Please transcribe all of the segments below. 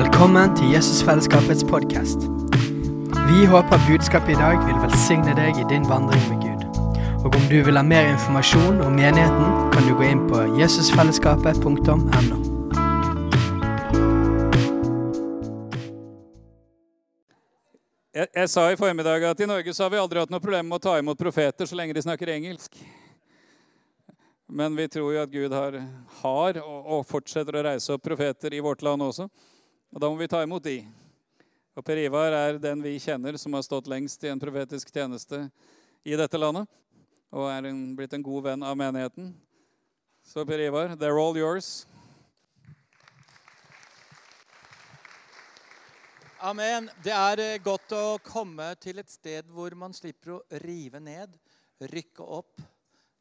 Velkommen til Jesusfellesskapets podkast. Vi håper budskapet i dag vil velsigne deg i din vandring med Gud. Og om du vil ha mer informasjon om menigheten, kan du gå inn på jesusfellesskapet.no. Jeg, jeg sa i formiddag at i Norge så har vi aldri hatt noe problem med å ta imot profeter så lenge de snakker engelsk. Men vi tror jo at Gud har, har og, og fortsetter å reise opp profeter i vårt land også. Og da må vi ta imot de. Og Per Ivar er den vi kjenner som har stått lengst i en profetisk tjeneste i dette landet. Og er en, blitt en god venn av menigheten. Så Per Ivar, they're all yours. Amen. Det er eh, godt å komme til et sted hvor man slipper å rive ned, rykke opp,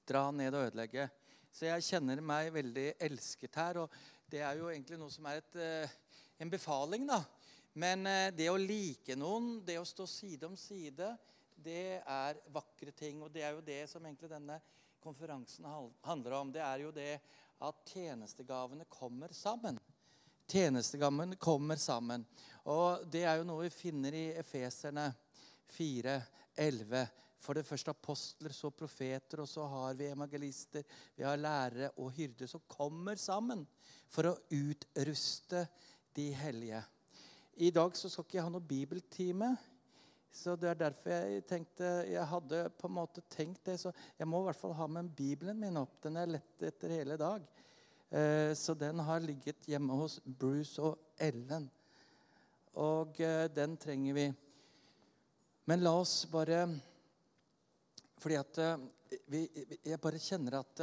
dra ned og ødelegge. Så jeg kjenner meg veldig elsket her. Og det er jo egentlig noe som er et, eh, en befaling, da. Men eh, det å like noen, det å stå side om side, det er vakre ting. Og det er jo det som egentlig denne konferansen handler om. Det er jo det at tjenestegavene kommer sammen. Tjenestegavene kommer sammen. Og det er jo noe vi finner i Efeserne 4, 11. For det første apostler, så profeter, og så har vi evangelister, vi har lærere og hyrder som kommer sammen for å utruste de hellige. I dag så skal ikke jeg ha noe bibeltime. Så Det er derfor jeg tenkte, jeg hadde på en måte tenkt det. Så jeg må i hvert fall ha med Bibelen min opp. Den er lett etter hele dag. Eh, så den har ligget hjemme hos Bruce og Ellen. Og eh, den trenger vi. Men la oss bare Fordi at eh, vi, jeg bare kjenner at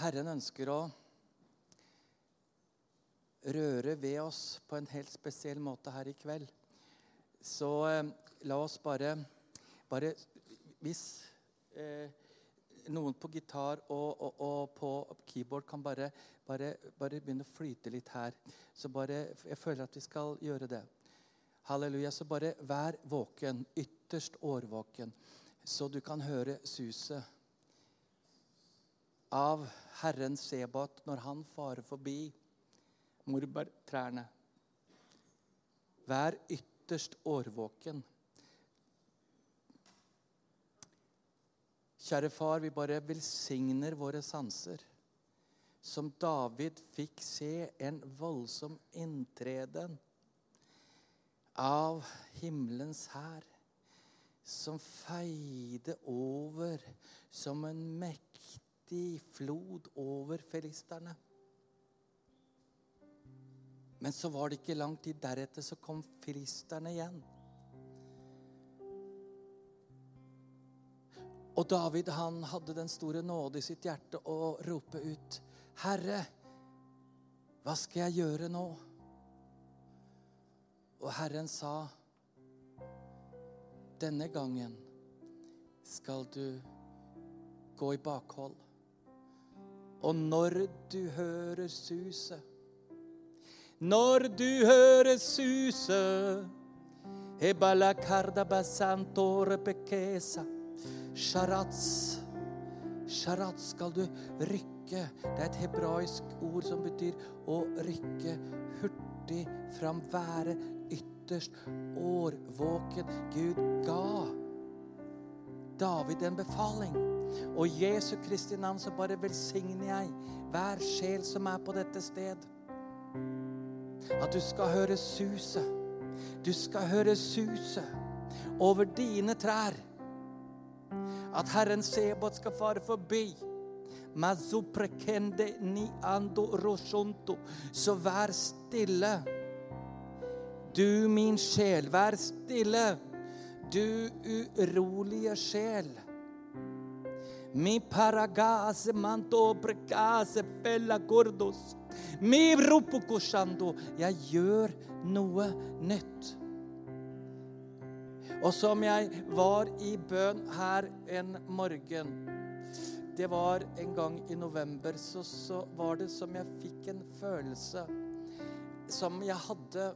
Herren ønsker å røre ved oss på en helt spesiell måte her i kveld. Så eh, la oss bare, bare Hvis eh, noen på gitar og, og, og, på keyboard kan bare, bare, bare, begynne å flyte litt her, så bare Jeg føler at vi skal gjøre det. Halleluja. Så bare vær våken, ytterst årvåken, så du kan høre suset av Herren Sebat når han farer forbi morbærtrærne. Vær ytterst årvåken. Kjære far, vi bare velsigner våre sanser. Som David fikk se en voldsom inntreden av himmelens hær, som feide over som en mektig flod over filisterne. Men så var det ikke lang tid deretter, så kom filisterne igjen. Og David han hadde den store nåde i sitt hjerte å rope ut, 'Herre, hva skal jeg gjøre nå?' Og Herren sa, 'Denne gangen skal du gå i bakhold.' Og når du hører suset når du hører suset Ebala karda basantore pekesa. Sharats. Sharats skal du rykke. Det er et hebraisk ord som betyr å rykke hurtig fram. Være ytterst årvåken. Gud ga David en befaling. Og Jesu Kristi navn så bare velsigner jeg hver sjel som er på dette sted. At du skal høre suset. Du skal høre suset over dine trær. At Herren Sebot skal fare forbi. Så vær stille. Du, min sjel, vær stille. Du urolige sjel. Mi paragase manto precase fella gordos. Mi rupukushando. Jeg gjør noe nytt. Og som jeg var i bønn her en morgen Det var en gang i november, så, så var det som jeg fikk en følelse som jeg hadde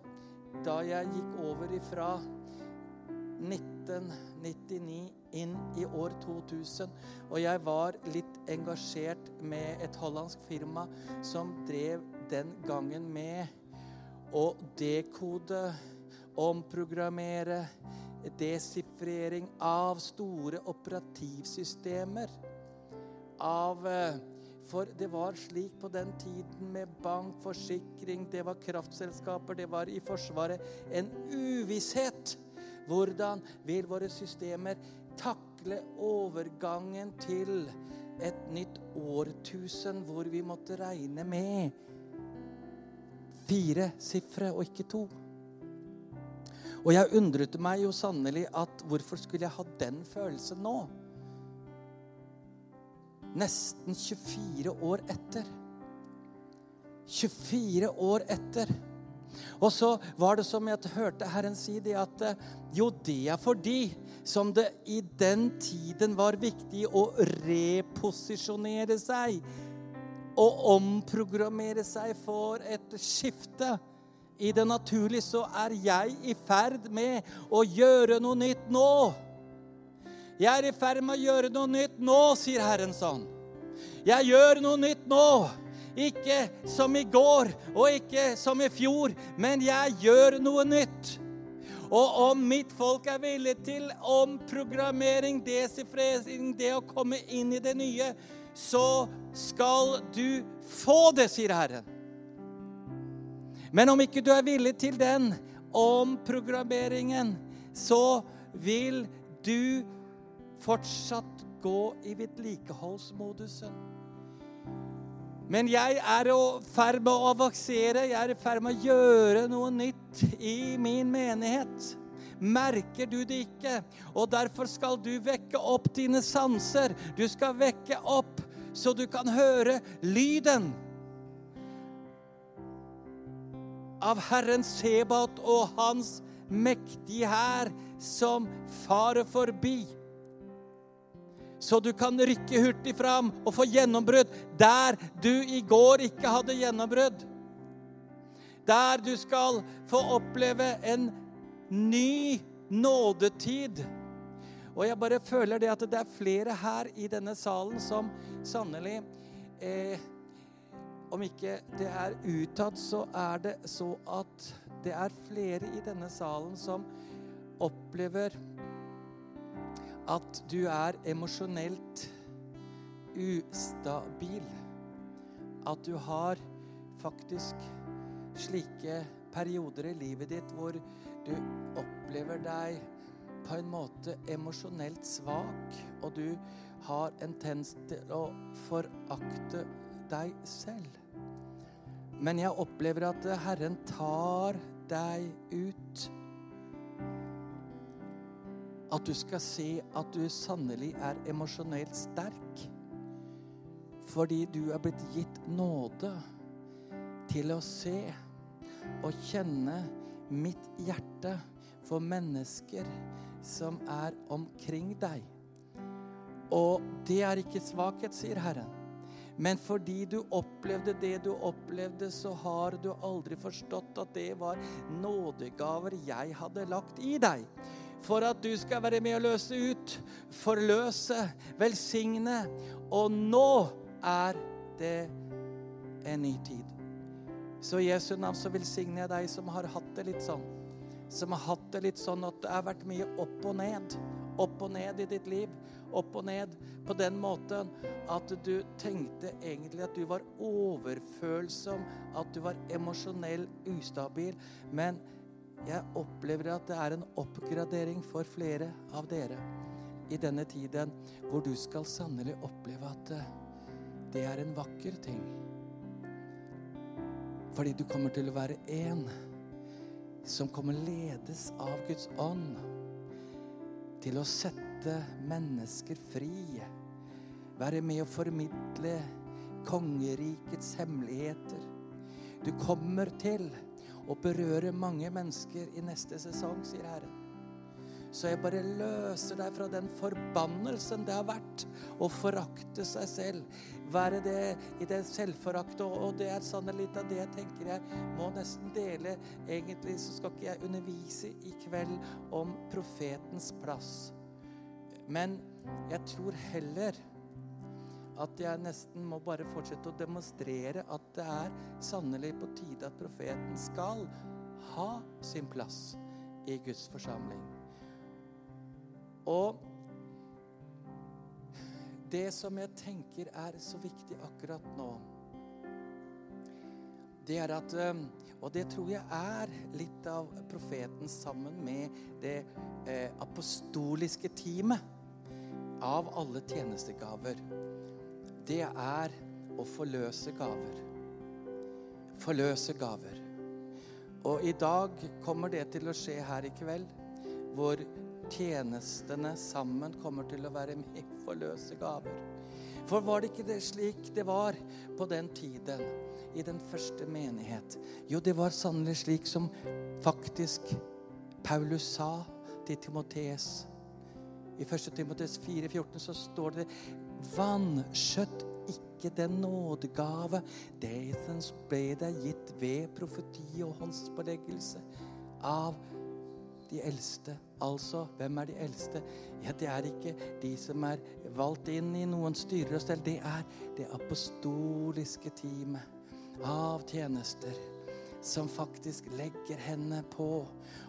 da jeg gikk over ifra 1999 inn i år 2000. Og jeg var litt engasjert med et hollandsk firma som drev den gangen med å dekode, omprogrammere, desifrering av store operativsystemer. Av eh, For det var slik på den tiden med bank, forsikring, det var kraftselskaper, det var i Forsvaret en uvisshet. Hvordan vil våre systemer takle overgangen til et nytt årtusen hvor vi måtte regne med fire sifre og ikke to? Og jeg undret meg jo sannelig at hvorfor skulle jeg ha den følelsen nå? Nesten 24 år etter. 24 år etter. Og så var det som jeg hørte Herren si det, at jo, det er fordi som det i den tiden var viktig å reposisjonere seg og omprogrammere seg for et skifte. I det naturlige så er jeg i ferd med å gjøre noe nytt nå. Jeg er i ferd med å gjøre noe nytt nå, sier Herren sånn. Jeg gjør noe nytt nå. Ikke som i går og ikke som i fjor, men jeg gjør noe nytt. Og om mitt folk er villig til omprogrammering, desifrering, det å komme inn i det nye, så skal du få det, sier Herren. Men om ikke du er villig til den omprogrammeringen, så vil du fortsatt gå i vedlikeholdsmodusen. Men jeg er i ferd med å avansere. Jeg er i ferd med å gjøre noe nytt i min menighet. Merker du det ikke? Og derfor skal du vekke opp dine sanser. Du skal vekke opp så du kan høre lyden av Herren Sebat og hans mektige hær som farer forbi så du kan rykke hurtig fram og få gjennombrudd der du i går ikke hadde gjennombrudd. Der du skal få oppleve en ny nådetid. Og jeg bare føler det at det er flere her i denne salen som sannelig eh, Om ikke det er utad, så er det så at det er flere i denne salen som opplever at du er emosjonelt ustabil. At du har faktisk slike perioder i livet ditt hvor du opplever deg på en måte emosjonelt svak, og du har en tendens til å forakte deg selv. Men jeg opplever at Herren tar deg ut at du skal se at du sannelig er emosjonelt sterk. Fordi du er blitt gitt nåde til å se og kjenne mitt hjerte for mennesker som er omkring deg. Og det er ikke svakhet, sier Herren. Men fordi du opplevde det du opplevde, så har du aldri forstått at det var nådegaver jeg hadde lagt i deg for at du skal være med å løse ut, forløse, velsigne. Og nå er det en ny tid. Så i Jesu navn så velsigner jeg deg som har hatt det litt sånn. Som har hatt det litt sånn at det har vært mye opp og ned. Opp og ned i ditt liv. Opp og ned på den måten at du tenkte egentlig at du var overfølsom, at du var emosjonell ustabil. Men jeg opplever at det er en oppgradering for flere av dere i denne tiden, hvor du skal sannelig oppleve at det er en vakker ting. Fordi du kommer til å være en som kommer ledes av Guds ånd til å sette mennesker fri. Være med å formidle kongerikets hemmeligheter. Du kommer til og berøre mange mennesker i neste sesong, sier Herren. Så jeg bare løser deg fra den forbannelsen det har vært å forakte seg selv. Være det i det selvforaktet. Og det er sannelig litt av det jeg tenker jeg må nesten dele. Egentlig så skal ikke jeg undervise i kveld om profetens plass. Men jeg tror heller at jeg nesten må bare fortsette å demonstrere at det er sannelig på tide at profeten skal ha sin plass i Guds forsamling. Og det som jeg tenker er så viktig akkurat nå, det er at eh, Og det tror jeg er litt av profeten sammen med det eh, apostoliske teamet av alle tjenestegaver. Det er å forløse gaver. Forløse gaver. Og i dag kommer det til å skje her i kveld, hvor tjenestene sammen kommer til å være med forløse gaver. For var det ikke det slik det var på den tiden? i den første menighet? Jo, det var sannelig slik som faktisk Paulus sa til Timotees. I 1. Timotees 4,14 så står det Vanskjøtt ikke den nådegave, det som ble deg gitt ved profeti og håndspåleggelse av de eldste. Altså, hvem er de eldste? Ja, Det er ikke de som er valgt inn i noen styrer og stell. Det er det apostoliske teamet av tjenester som faktisk legger hendene på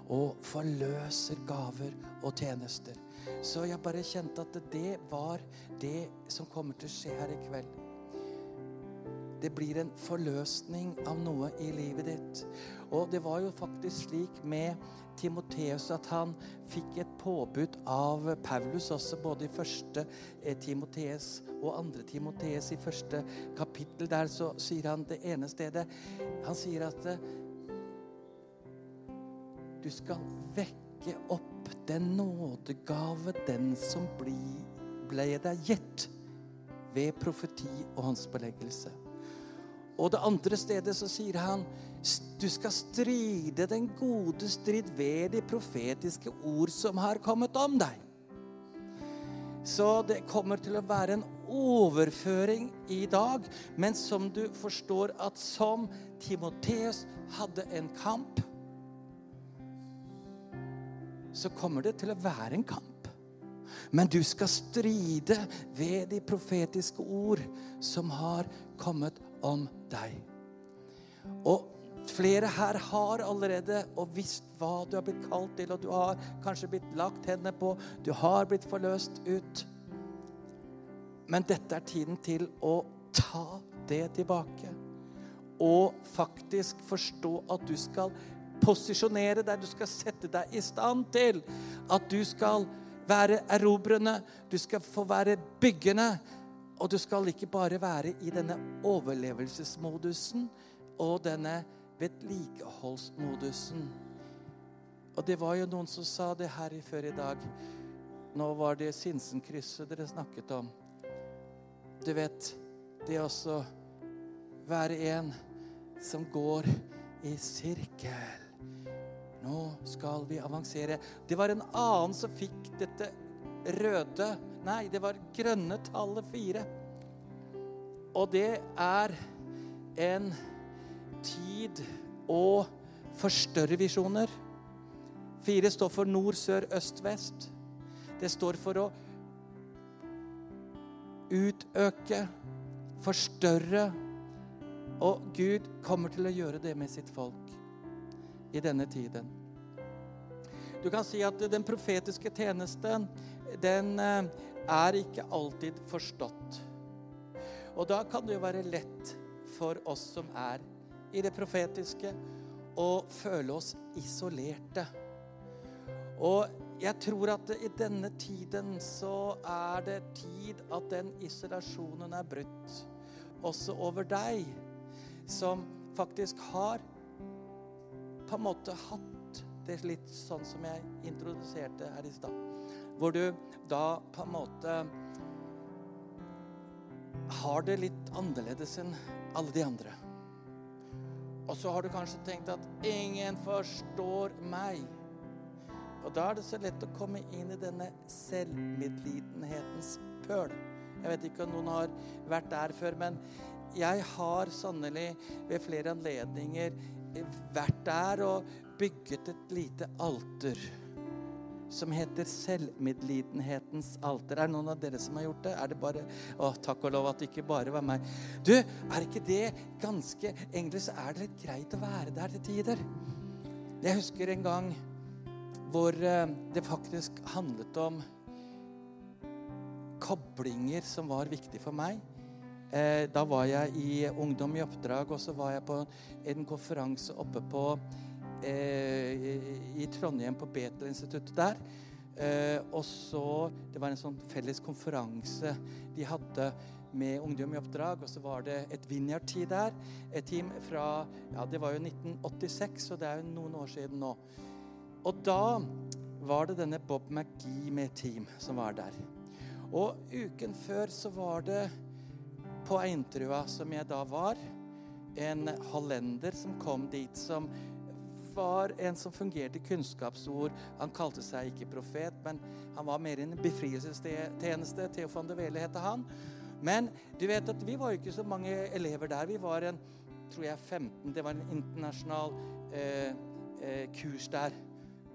og forløser gaver og tjenester. Så jeg bare kjente at det var det som kommer til å skje her i kveld. Det blir en forløsning av noe i livet ditt. Og det var jo faktisk slik med Timoteus at han fikk et påbud av Paulus også, både i første eh, Timoteus og andre Timoteus i første kapittel. Der så sier han det ene stedet Han sier at eh, du skal vekke opp den nådegave, den som ble deg gitt ved profeti og håndsbeleggelse. Og det andre stedet så sier han du skal stride den gode strid ved de profetiske ord som har kommet om deg. Så det kommer til å være en overføring i dag. Men som du forstår at som Timoteus hadde en kamp, så kommer det til å være en kamp. Men du skal stride ved de profetiske ord som har kommet om deg. Og flere her har allerede og visst hva du har blitt kalt til, og du har kanskje blitt lagt hendene på. Du har blitt forløst ut. Men dette er tiden til å ta det tilbake. Og faktisk forstå at du skal posisjonere deg, du skal sette deg i stand til at du skal være erobrende, du skal få være byggende, og du skal ikke bare være i denne overlevelsesmodusen og denne vedlikeholdsmodusen. Og det var jo noen som sa det her før i dag. Nå var det Sinsenkrysset dere snakket om. Du vet, det også være en som går i sirkel. Nå skal vi avansere. Det var en annen som fikk dette røde Nei, det var grønne tallet fire. Og det er en tid å forstørre visjoner. Fire står for nord, sør, øst, vest. Det står for å utøke, forstørre. Og Gud kommer til å gjøre det med sitt folk i denne tiden. Du kan si at den profetiske tjenesten, den eh, er ikke alltid forstått. Og da kan det jo være lett for oss som er i det profetiske, å føle oss isolerte. Og jeg tror at i denne tiden så er det tid at den isolasjonen er brutt. Også over deg, som faktisk har på en måte hatt det litt sånn som jeg introduserte her i stad. Hvor du da på en måte har det litt annerledes enn alle de andre. Og så har du kanskje tenkt at 'ingen forstår meg'. Og da er det så lett å komme inn i denne selvmedlidenhetens pøl. Jeg vet ikke om noen har vært der før, men jeg har sannelig ved flere anledninger vært der og bygget et lite alter som heter Selvmedlidenhetens alter. Er det noen av dere som har gjort det? Er det bare Å, takk og lov at det ikke bare var meg. Du, er ikke det ganske Egentlig så er det litt greit å være der til tider. Jeg husker en gang hvor eh, det faktisk handlet om koblinger som var viktig for meg. Eh, da var jeg i Ungdom i oppdrag, og så var jeg på en konferanse oppe på eh, i Trondheim, på Betel-instituttet der. Eh, og så Det var en sånn felles konferanse de hadde med Ungdom i oppdrag. Og så var det et Vineyard-tid der. Et team fra Ja, det var jo 1986, så det er jo noen år siden nå. Og da var det denne Bob McGee med team som var der. Og uken før så var det på Eintrua, som jeg da var, en hollender som kom dit, som var en som fungerte kunnskapsord. Han kalte seg ikke profet, men han var mer en befrielsestjeneste. Theofan de Vele het han. Men du vet at vi var jo ikke så mange elever der. Vi var en tror jeg 15. Det var en internasjonal eh, eh, kurs der.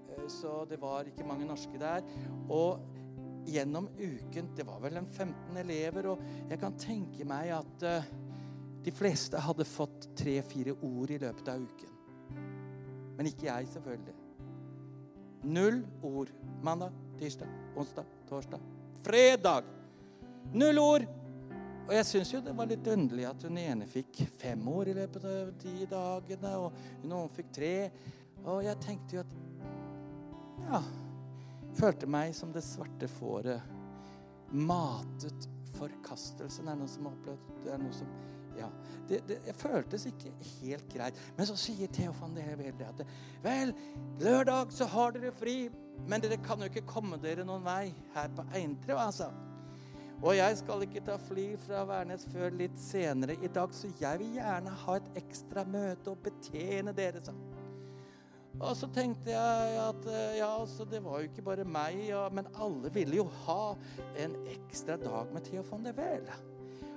Eh, så det var ikke mange norske der. Og gjennom uken Det var vel en 15 elever, og jeg kan tenke meg at uh, de fleste hadde fått tre-fire ord i løpet av uken. Men ikke jeg, selvfølgelig. Null ord. Mandag, tirsdag, onsdag, torsdag, fredag. Null ord. Og jeg syns jo det var litt underlig at hun ene fikk fem ord i løpet av de dagene, og noen fikk tre. Og jeg tenkte jo at Ja. Følte meg som det svarte fåret. Matet forkastelsen. Er det noen som har opplevd det? er noe som ja, det, det, det, føltes ikke helt greit. Men så sier Theofan det veldig at Vel, lørdag så har dere fri, men dere kan jo ikke komme dere noen vei her på Eintre, altså. Og jeg skal ikke ta fly fra Værnes før litt senere i dag, så jeg vil gjerne ha et ekstra møte og betjene dere, sa og så tenkte jeg at ja, altså, det var jo ikke bare meg, ja, men alle ville jo ha en ekstra dag med Theo von der Vel.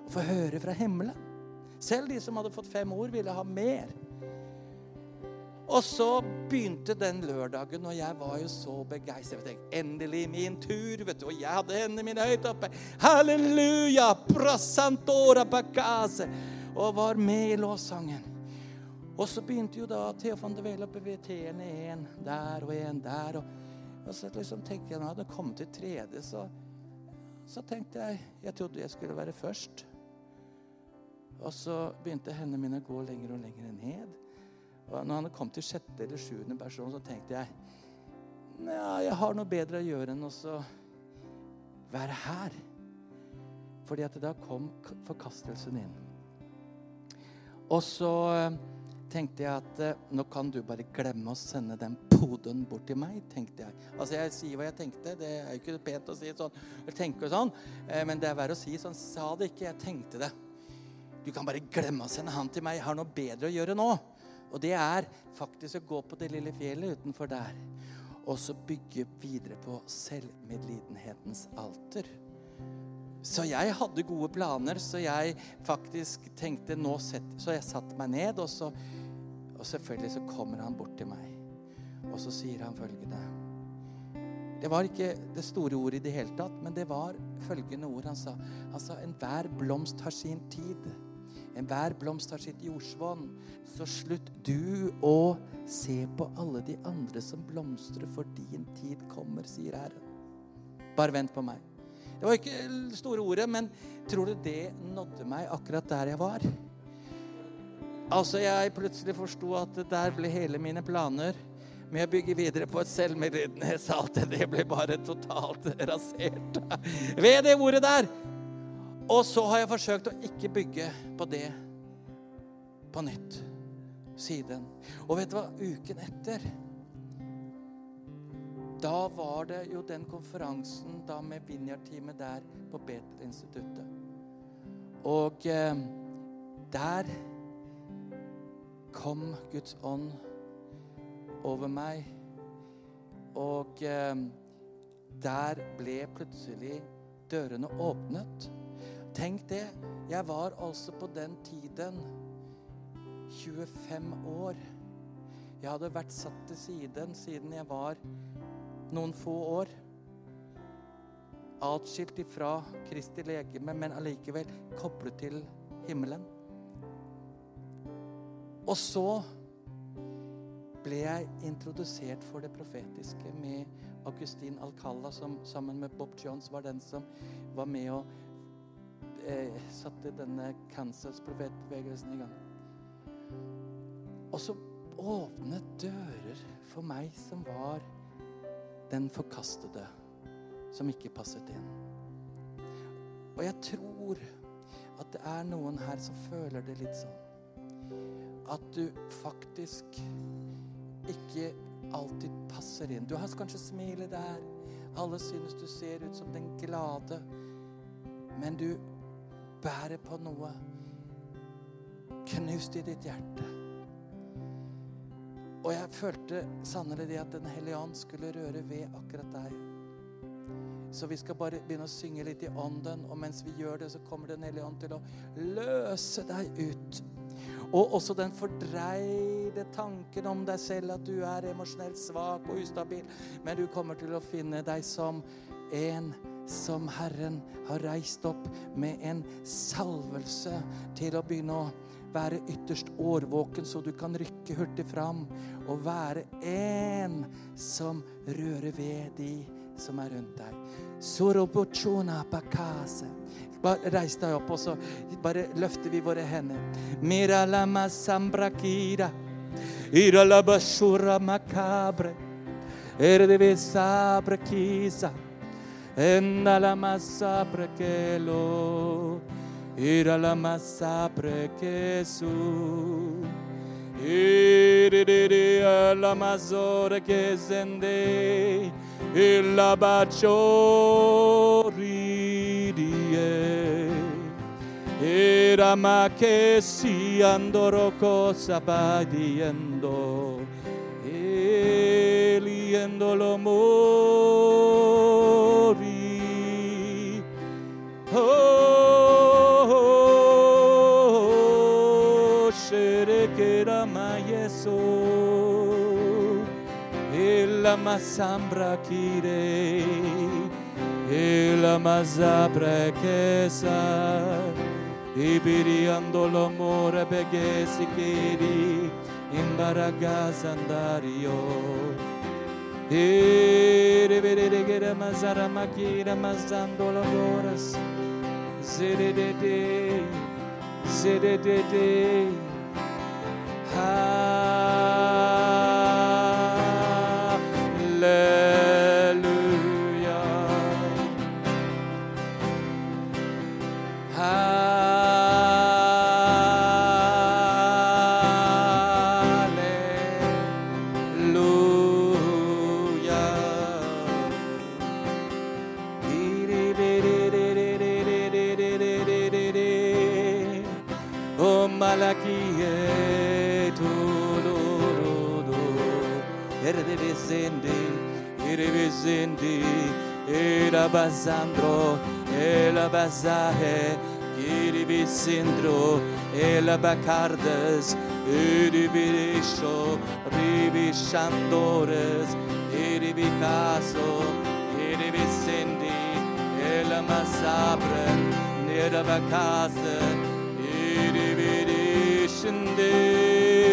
Og få høre fra himmelen. Selv de som hadde fått fem ord, ville ha mer. Og så begynte den lørdagen, og jeg var jo så begeistret. Endelig min tur, vet du. Og jeg hadde hendene mine høyt oppe. Halleluja! Prasantora bakase! Og var med i låssangen. Og så begynte jo da Theo van de Vele å BVT-ene en der og en der. Og, og så liksom tenkte jeg når jeg hadde kommet til tredje, så, så tenkte jeg Jeg trodde jeg skulle være først. Og så begynte hendene mine å gå lenger og lenger ned. Og når han kom til sjette eller sjuende person, så tenkte jeg ja, jeg har noe bedre å gjøre enn å være her. Fordi at da kom forkastelsen inn. Og så tenkte jeg at eh, nå kan du bare glemme å sende den poden bort til meg, tenkte jeg. Altså, jeg sier hva jeg tenkte. Det er jo ikke pent å si sånn, tenke sånn, eh, men det er verre å si sånn. Sa det ikke, jeg tenkte det. Du kan bare glemme å sende han til meg. Jeg har noe bedre å gjøre nå. Og det er faktisk å gå på det lille fjellet utenfor der. Og så bygge videre på selvmedlidenhetens alter. Så jeg hadde gode planer, så jeg faktisk tenkte nå sett, Så jeg satte meg ned, og så Og selvfølgelig så kommer han bort til meg. Og så sier han følgende Det var ikke det store ordet i det hele tatt, men det var følgende ord han sa. Han sa enhver blomst har sin tid. Enhver blomst har sitt jordsvonn. Så slutt du å se på alle de andre som blomstrer, for din tid kommer, sier Herren. Bare vent på meg. Det var ikke store ordet, men tror du det nådde meg akkurat der jeg var? Altså, jeg plutselig forsto at der ble hele mine planer med å bygge videre på et selvmedlidenhetsalter, det ble bare totalt rasert ved det ordet der. Og så har jeg forsøkt å ikke bygge på det på nytt siden. Og vet du hva? Uken etter Da var det jo den konferansen da med Vinjar-teamet der på Betel-instituttet. Og eh, der kom Guds ånd over meg. Og eh, der ble plutselig dørene åpnet. Tenk det. Jeg var altså på den tiden 25 år. Jeg hadde vært satt til siden siden jeg var noen få år. Atskilt ifra Kristi legeme, men allikevel koblet til himmelen. Og så ble jeg introdusert for det profetiske med Augustin Alcala, som sammen med Bob Jones var den som var med og eh, satte denne Kansas profetbevegelsen i gang. Og så åpnet dører for meg som var den forkastede, som ikke passet inn. Og jeg tror at det er noen her som føler det litt sånn. At du faktisk ikke alltid passer inn. Du har kanskje smilet der. Alle synes du ser ut som den glade. Men du bærer på noe knust i ditt hjerte. Og jeg følte sannelig det at Den hellige ånd skulle røre ved akkurat deg. Så vi skal bare begynne å synge litt i ånden, og mens vi gjør det, så kommer Den hellige ånd til å løse deg ut. Og også den fordreide tanken om deg selv, at du er emosjonelt svak og ustabil. Men du kommer til å finne deg som en som Herren har reist opp med en salvelse til å begynne å være ytterst årvåken, så du kan rykke hurtig fram og være en som rører ved de som er rundt deg. Bare reis deg opp, og så bare løfter vi våre hender. Mira lama sambrakira. Ira la basura macabre. Erdevi sabre kisa. Enda la masabre kelo. Ira la masabre kesu. Ira la mazore che zende. Ella bacio ridie Era ma che si andoro cosa padiendo Eliendo lo mori Oh, oh, oh, oh, oh, oh, oh, oh, oh, oh, Elamazam brakire Elamazabra kesa e Ibiriando l'amore beghesi kiri Imbaragazandario Ere verere gere mazara makira mazando l'amores Zere de de Zere de de Hallelujah bazandro, ela bazahe, kiribisindro, ela bakardes, iribirisho, ribishandores, iribikaso, iribisindi, ela masabren, nera bakasen, iribirishindi,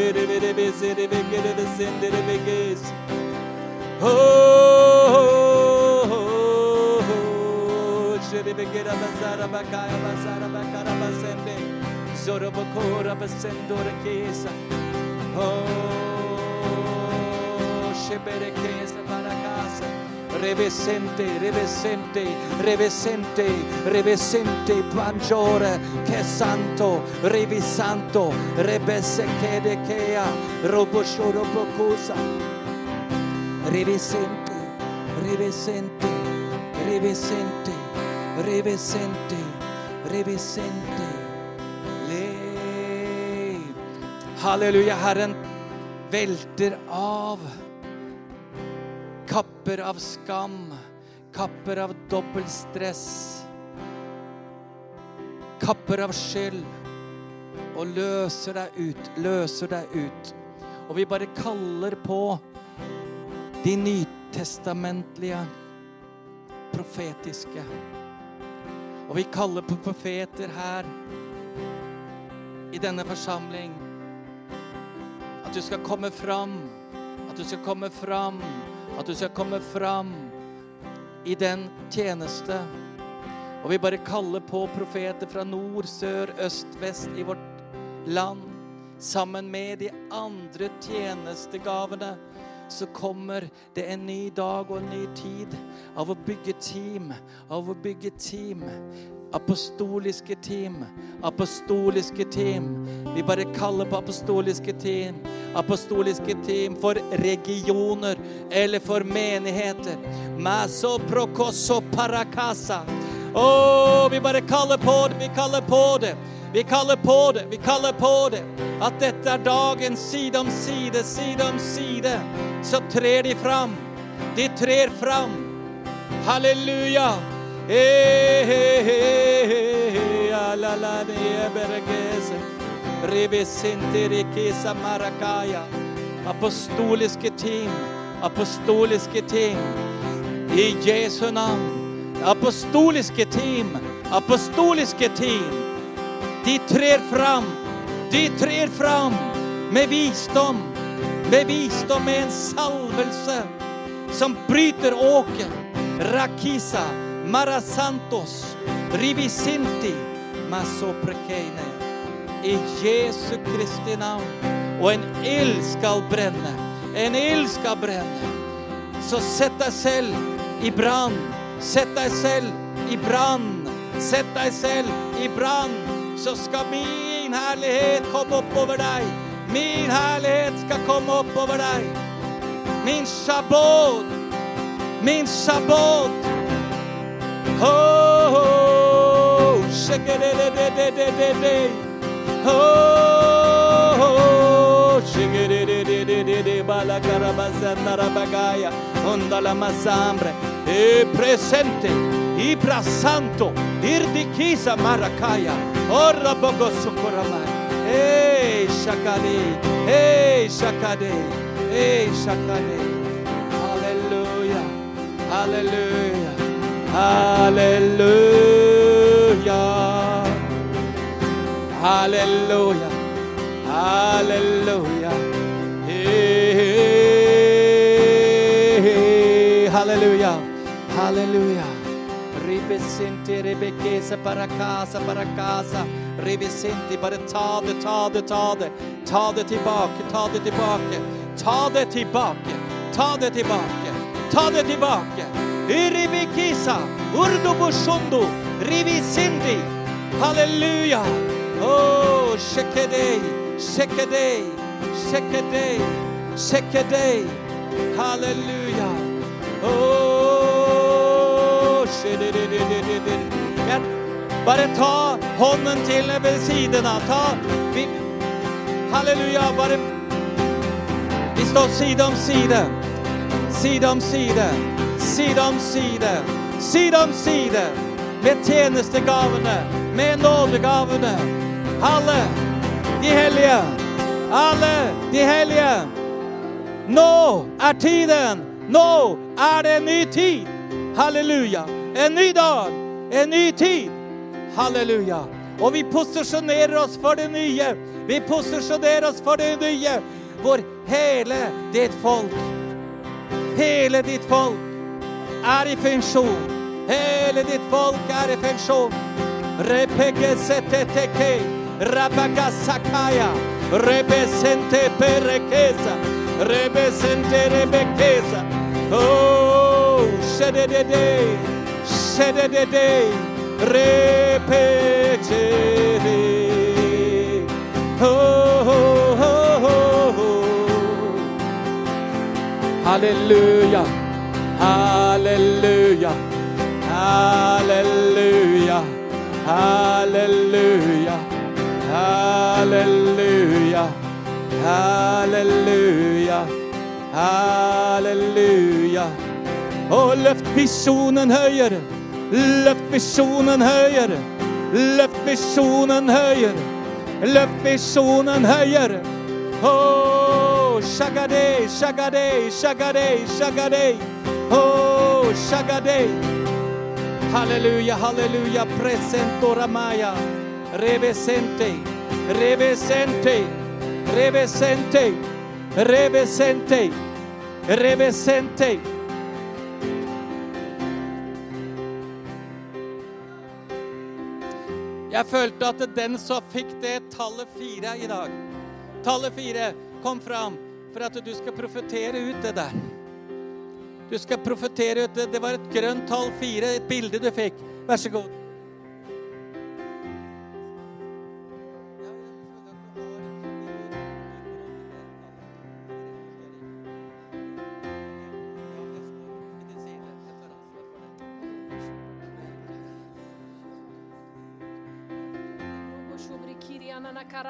iribiribisindi, iribiribisindi, iribiribisindi, Oh, oh, oh rebegera bazara bakaya bazara bakara basende zorobokora basendora chiesa. Oh shebere chiesa para casa revescente revescente revescente revescente bangiore che santo revi santo che de chea roboshoro bocusa revescente revescente revescente revesente, revesente. Lev. Halleluja, Herren velter av kapper av skam, kapper av dobbeltstress, kapper av skyld, og løser deg ut, løser deg ut. Og vi bare kaller på de nytestamentlige, profetiske. Og vi kaller på profeter her i denne forsamling. At du skal komme fram, at du skal komme fram, at du skal komme fram i den tjeneste. Og vi bare kaller på profeter fra nord, sør, øst, vest i vårt land. Sammen med de andre tjenestegavene så kommer det en ny dag og en ny tid av å bygge team, av å bygge team. Apostoliske team, apostoliske team. Vi bare kaller på apostoliske team. Apostoliske team for regioner eller for menigheter. Maso prokoso parakasa. Å, vi bare kaller på det, vi kaller på det. Vi kaller på det, vi kaller på det. At dette er dagen side om side, side om side. Så trer de fram. De trer fram. Halleluja. Apostoliske team. Apostoliske team. I Jesu navn. Apostoliske team. Apostoliske team. De trer fram. De trer fram med visdom. Med visdom, med en salvelse som bryter åken. Rakisa, Marasantos, Rivisinti, Masoprekeine. I Jesu Kristi navn. Og en ild skal brenne. En ild skal brenne. Så sett deg selv i brann. Sett deg selv i brann. Sett deg selv i brann. Så skal min herlighet komme opp over deg. Min herlighet skal komme opp over deg. Min shabbod. Min shabbod. Oh, oh, shake-a-de-de-de-de-de-de. Oh, oh, shake-a-de-de-de-de-de. Balagarabazanarabagaya. Ondala mazambre. E presente. Ibra santo. Irdikisa marakaya. Ora bogo Ei, Shakadei. Ei, Shakadei. Ei, Shakadei. Aleluia. Aleluia. Aleluia. Aleluia. Aleluia. Aleluia. Aleluia. Ribe sentere bequeza para casa, para casa. Ribesenti, bare ta det, ta det, ta det. Ta det tilbake, ta det tilbake. Ta det tilbake, ta det tilbake. Ta det tilbake. Ribikisa, urdubushundu, ribisindi. Halleluja. Oh, shekedei, shekedei, shekedei, shekedei. Halleluja. Oh, shedededededede. Bare ta hånden til ved siden av. Ta vi, Halleluja. Bare Vi står side om side. Side om side. Side om side. Side om side. Med tjenestegavene. Med nådegavene. Alle de hellige. Alle de hellige. Nå er tiden. Nå er det en ny tid. Halleluja. En ny dag. En ny tid. Halleluja. Og vi posisjonerer oss for det nye. Vi posisjonerer oss for det nye. Hvor hele ditt folk, hele ditt folk er i funksjon. Hele ditt folk er i funksjon. Repekeseteteke, rabagasakaya, rebesente perekesa, rebesente rebekesa. Oh, shededede, shededede, repete. Oh, oh, oh, oh. Halleluja, halleluja, halleluja, halleluja, halleluja, halleluja, halleluja. Og løft visjonen høyere, løft visjonen høyere, løft visjonen høyere, løft visjonen høyere. Oh, Oh, shagade, shagade, shagade, shagade. Oh, shagade. Halleluja, halleluja. Presento ramaya. Revesente, revesente, revesente, revesente, revesente. Jeg følte at den som fikk det tallet fire i dag Tallet fire kom fram for at du skal profetere ut det der. Du skal profetere ut det. Det var et grønt tall fire, et bilde du fikk. Vær så god.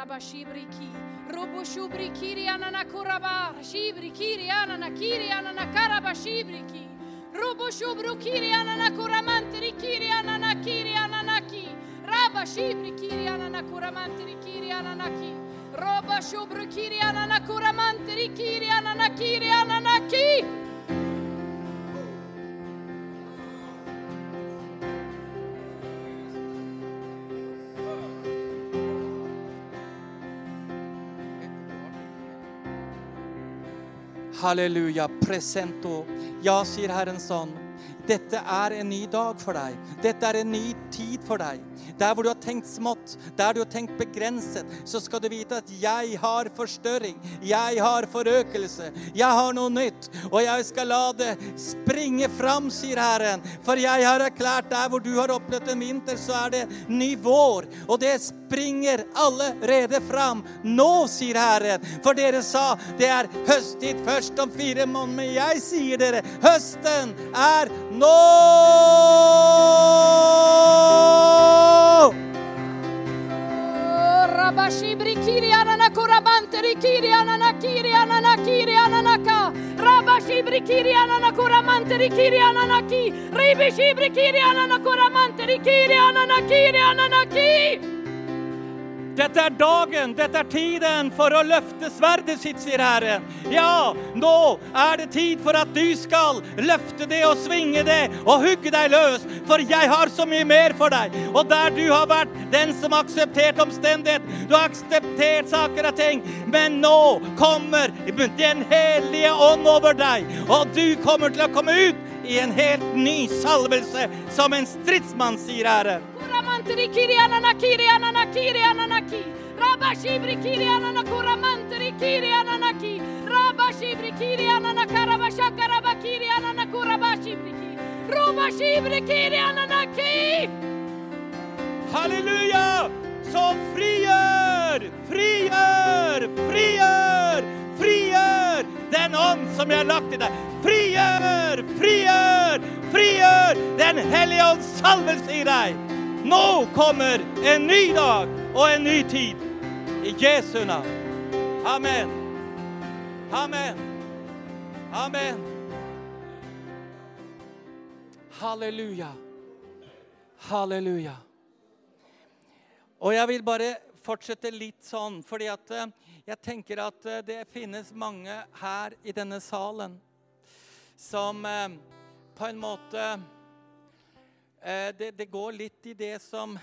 Rabashibriki, Roboshubrikiri Ananakuraba, Shibrikiri Ananakiri Ananakarabashibriki, Roboshubrukiri Ananakuramantiri Ananakiri Ananaki, Rabashibrikiri Ananakuramantiri Ananaki, Robashubrikiri Ananakuramantiri Ananakiri Ananaki. Halleluja. Presento. Ja, sier Herren sånn. Dette er en ny dag for deg. Dette er en ny tid for deg. Der hvor du har tenkt smått, der du har tenkt begrenset, så skal du vite at jeg har forstørring. Jeg har forøkelse. Jeg har noe nytt. Og jeg skal la det springe fram, sier Herren. For jeg har erklært der hvor du har opplevd en vinter, så er det ny vår. Og det springer allerede fram. Nå, sier Herren. For dere sa det er høsttid først om fire måneder. Men jeg sier dere, høsten er nå! No! Rabashibri kiri ananakurabante rikiri ananakiri ananakiri ananaka. Rabashibri kiri ananakuramante rikiri ananaki. Ribishibri kiri ananakuramante rikiri ananakiri ananaki. Dette er dagen, dette er tiden for å løfte sverdet sitt, sier Herren. Ja, nå er det tid for at du skal løfte det og svinge det og hugge deg løs, for jeg har så mye mer for deg. Og der du har vært den som har akseptert omstendighet, du har akseptert saker og ting, men nå kommer Den hellige ånd over deg, og du kommer til å komme ut i en helt ny salvelse som en stridsmann, sier Herren. Kuramante rikiri anana kiri anana kiri ananaki. Rabashibrikiri anana Ki rikiri ananaki. Rabashibrikiri anana karabashaka rabakiri anana kurabashibriki. Rubashibrikiri ananaki. Halleluja! Så frigjør, frigjør, frigjør, frigjør den ånd som jeg har lagt i deg. Frigjør, frigjør, frigjør den hellige ånds salvelse i deg. Nå kommer en ny dag og en ny tid. I Jesu navn. Amen. Amen. Amen. Halleluja. Halleluja. Og jeg vil bare fortsette litt sånn, fordi at eh, jeg tenker at eh, det finnes mange her i denne salen som eh, på en måte det, det går litt i det som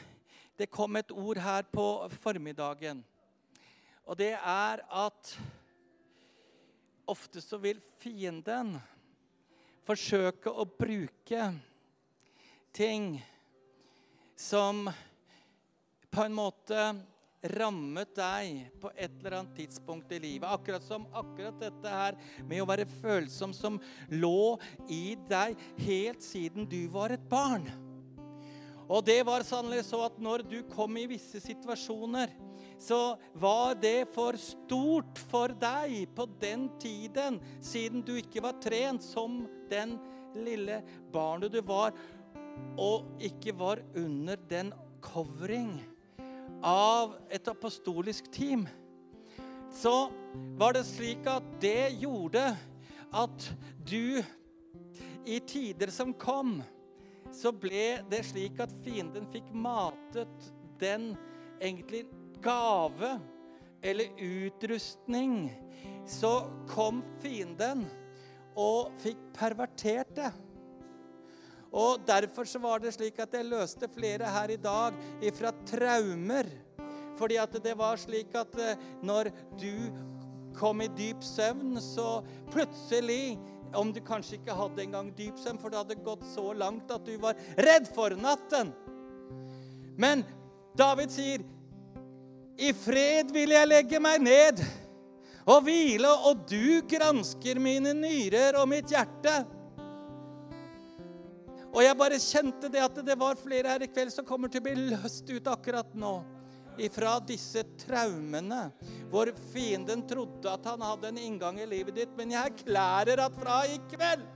Det kom et ord her på formiddagen. Og det er at ofte så vil fienden forsøke å bruke ting som på en måte rammet deg på et eller annet tidspunkt i livet. Akkurat som akkurat dette her med å være følsom som lå i deg helt siden du var et barn. Og det var sannelig så at når du kom i visse situasjoner, så var det for stort for deg på den tiden, siden du ikke var trent som den lille barnet du var, og ikke var under den covering av et apostolisk team, så var det slik at det gjorde at du i tider som kom, så ble det slik at fienden fikk matet den egentlig gave eller utrustning så kom fienden og fikk pervertert det. Og Derfor så var det slik at jeg løste flere her i dag ifra traumer. Fordi at det var slik at eh, når du kom i dyp søvn, så plutselig Om du kanskje ikke hadde engang dyp søvn, for det hadde gått så langt at du var redd for natten. Men David sier, 'I fred vil jeg legge meg ned og hvile, og du gransker mine nyrer og mitt hjerte.' Og jeg bare kjente det at det var flere her i kveld som kommer til å bli løst ut akkurat nå ifra disse traumene, hvor fienden trodde at han hadde en inngang i livet ditt. Men jeg erklærer at fra i kveld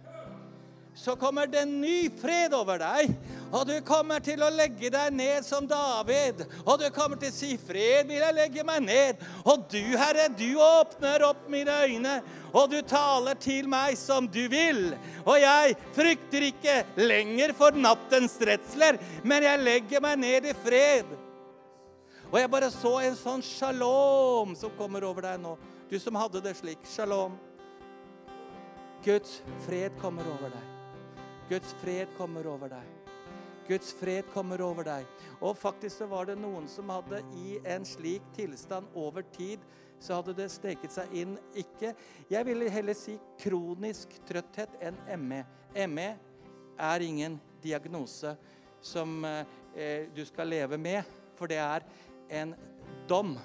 så kommer det en ny fred over deg. Og du kommer til å legge deg ned som David. Og du kommer til å si, 'Fred vil jeg legge meg ned'. Og du, Herre, du åpner opp mine øyne, og du taler til meg som du vil. Og jeg frykter ikke lenger for nattens redsler, men jeg legger meg ned i fred. Og jeg bare så en sånn shalom som kommer over deg nå. Du som hadde det slik. Shalom. Guds fred kommer over deg. Guds fred kommer over deg. Guds fred kommer over deg. Og faktisk så var det noen som hadde i en slik tilstand over tid, så hadde det steket seg inn ikke Jeg ville heller si kronisk trøtthet enn ME. ME er ingen diagnose som eh, du skal leve med, for det er en dom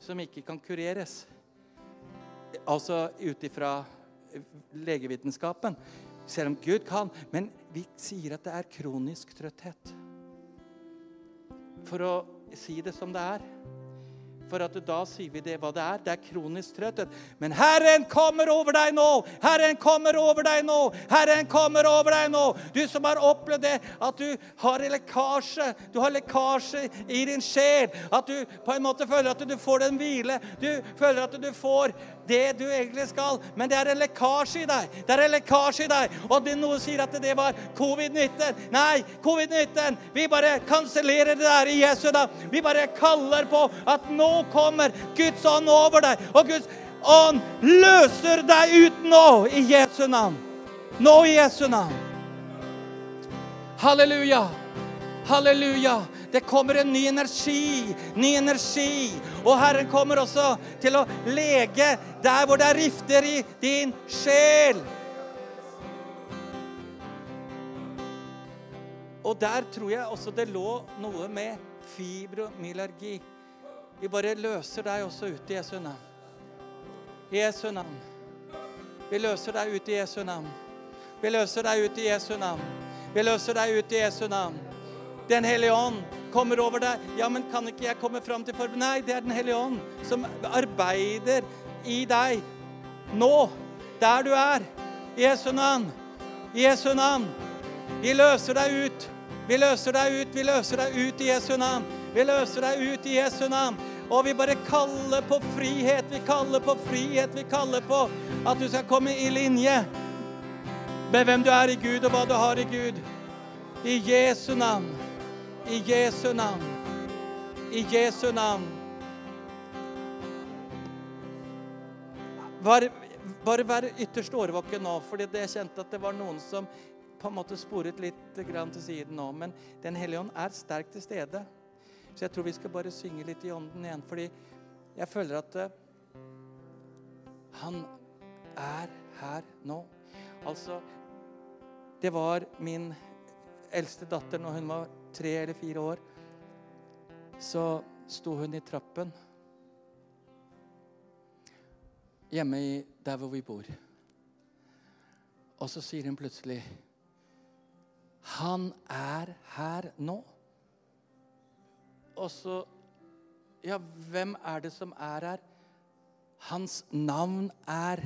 som ikke kan kureres. Altså ut ifra legevitenskapen. Selv om Gud kan. Men vi sier at det er kronisk trøtthet. For å si det som det er. For at da sier vi det hva det er. Det er kronisk trøtthet. Men Herren kommer over deg nå! Herren kommer over deg nå! Herren kommer over deg nå! Du som har opplevd det, at du har lekkasje. Du har lekkasje i din sjel. At du på en måte føler at du får den hvile. Du føler at du får det du egentlig skal. Men det er en lekkasje i deg. Det er en lekkasje i deg. Og det noe sier at det var covid-19. Nei, covid-19. Vi bare kansellerer det der i Jesu navn. Vi bare kaller på at nå kommer Guds ånd over deg. Og Guds ånd løser deg ut nå i Jesu navn. Nå i Jesu navn. Halleluja. Halleluja. Det kommer en ny energi, ny energi. Og Herren kommer også til å lege der hvor det er rifter i din sjel. Og der tror jeg også det lå noe med fibromyalgi. Vi bare løser deg også ut i Jesu navn. I Jesu navn. Vi løser deg ut i Jesu navn. Vi løser deg ut i Jesu navn. Vi løser deg ut i Jesu navn. Den hellige ånd kommer over deg. Ja, men kan ikke jeg komme fram til forbud? Nei, det er Den hellige ånd som arbeider i deg nå, der du er. I Jesu navn. I Jesu navn. Vi løser deg ut. Vi løser deg ut. Vi løser deg ut i Jesu navn. Vi løser deg ut i Jesu navn. Og vi bare kaller på frihet. Vi kaller på frihet. Vi kaller på at du skal komme i linje med hvem du er i Gud, og hva du har i Gud. I Jesu navn. I Jesu navn. I Jesu navn. Bare, bare vær ytterst årvåken nå, fordi jeg kjente at det var noen som på en måte sporet litt grann til siden nå. Men Den hellige ånd er sterkt til stede. Så jeg tror vi skal bare synge litt i ånden igjen, fordi jeg føler at uh, han er her nå. Altså Det var min eldste datter når hun var tre eller fire år. Så sto hun i trappen hjemme i, der hvor vi bor. Og så sier hun plutselig Han er her nå. Og så Ja, hvem er det som er her? Hans navn er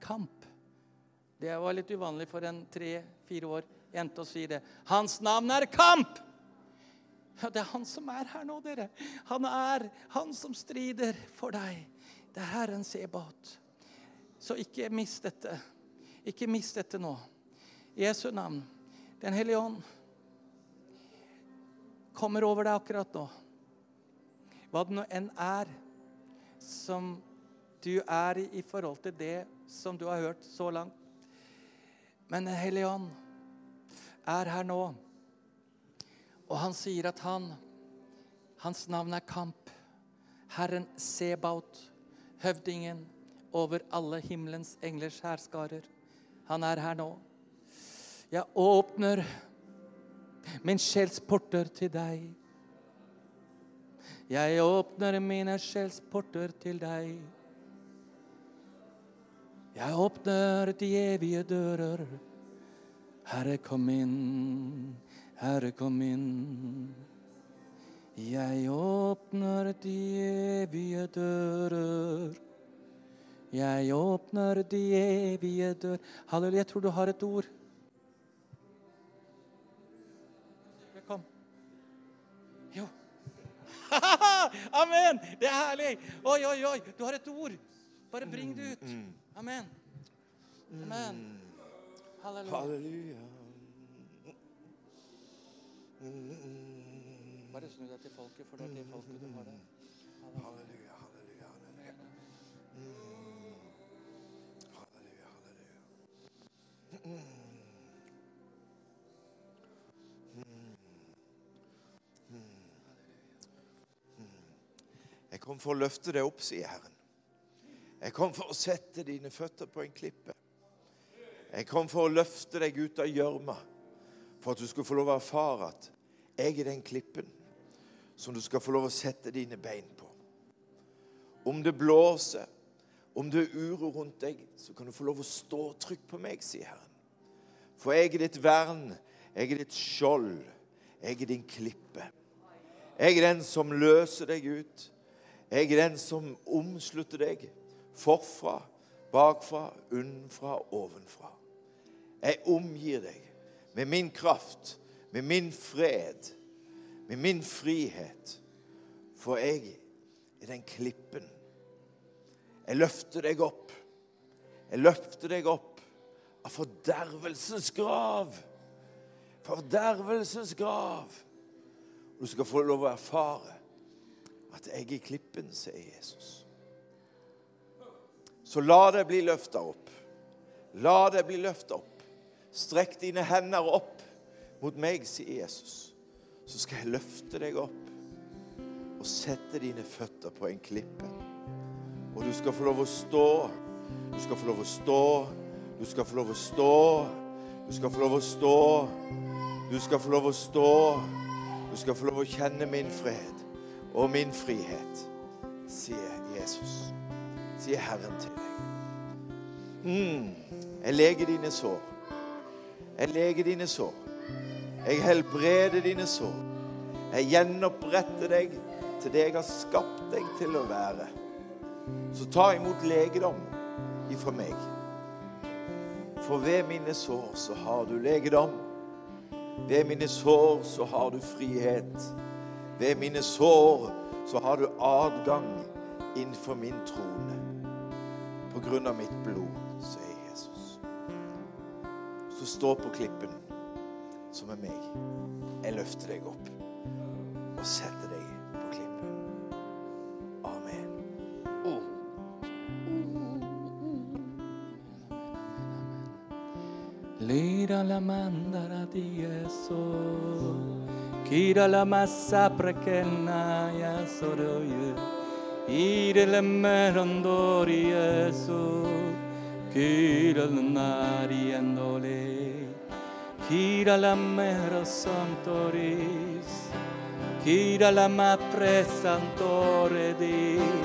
Kamp. Det var litt uvanlig for en tre-fire år jente å si det. Hans navn er Kamp! Ja, Det er han som er her nå, dere. Han er han som strider for deg. Det er Herren Sebot. Så ikke mist dette. Ikke mist dette nå. Jesu navn. Den hellige ånd kommer over deg akkurat nå. Hva det nå enn er som du er i forhold til det som du har hørt så langt. Men Den hellige ånd er her nå, og han sier at han Hans navn er Kamp. Herren Sebaut, høvdingen over alle himmelens englers hærskarer. Han er her nå. Jeg åpner min sjels porter til deg. Jeg åpner mine sjels porter til deg. Jeg åpner de evige dører. Herre, kom inn. Herre, kom inn. Jeg åpner de evige dører. Jeg åpner de evige dører Halleluja, jeg tror du har et ord. Kom. Jo. Amen! Det er herlig. Oi, oi, oi. Du har et ord. Bare bring det ut. Amen. Amen. Halleluja. Halleluja. Bare snu deg til folket, for det er det folket du har der. Halleluja, halleluja, halleluja. Halleluja, halleluja. Jeg kom for å løfte deg opp, sier Herren. Jeg kom for å sette dine føtter på en klippe. Jeg kom for å løfte deg ut av gjørma, for at du skulle få lov å erfare at jeg er den klippen som du skal få lov å sette dine bein på. Om det blåser, om det er uro rundt deg, så kan du få lov å stå trygt på meg, sier Herren. For jeg er ditt vern, jeg er ditt skjold, jeg er din klippe. Jeg er den som løser deg ut. Jeg er den som omslutter deg forfra, bakfra, unnfra, ovenfra. Jeg omgir deg med min kraft, med min fred, med min frihet. For jeg er den klippen. Jeg løfter deg opp. Jeg løfter deg opp av fordervelsens grav. Fordervelsens grav. Du skal få lov å erfare at jeg er klippen, sier Jesus. Så la det bli løfta opp. La det bli løfta opp. Strekk dine hender opp mot meg, sier Jesus. Så skal jeg løfte deg opp og sette dine føtter på en klippe. Og du skal få lov å stå. Du skal få lov å stå. Du skal få lov å stå. Du skal få lov å stå. Du skal få lov å stå. Du skal få lov å kjenne min fred og min frihet, sier Jesus. Sier Herren til deg. Mm. Jeg leger dine sår. Jeg leger dine sår. Jeg helbreder dine sår. Jeg gjenoppretter deg til det jeg har skapt deg til å være. Så ta imot legedom ifra meg. For ved mine sår så har du legedom. Ved mine sår så har du frihet. Ved mine sår så har du adgang innenfor min trone. På grunn av mitt blod. Så stå på klippen som er meg. Jeg løfter deg opp og setter deg på klippen. Amen. Lira la mandara di eso Kira la massa prekena ya soroye Ire le merondori eso Kira la nari andole Kira la mero santoris Kira la ma presantore dis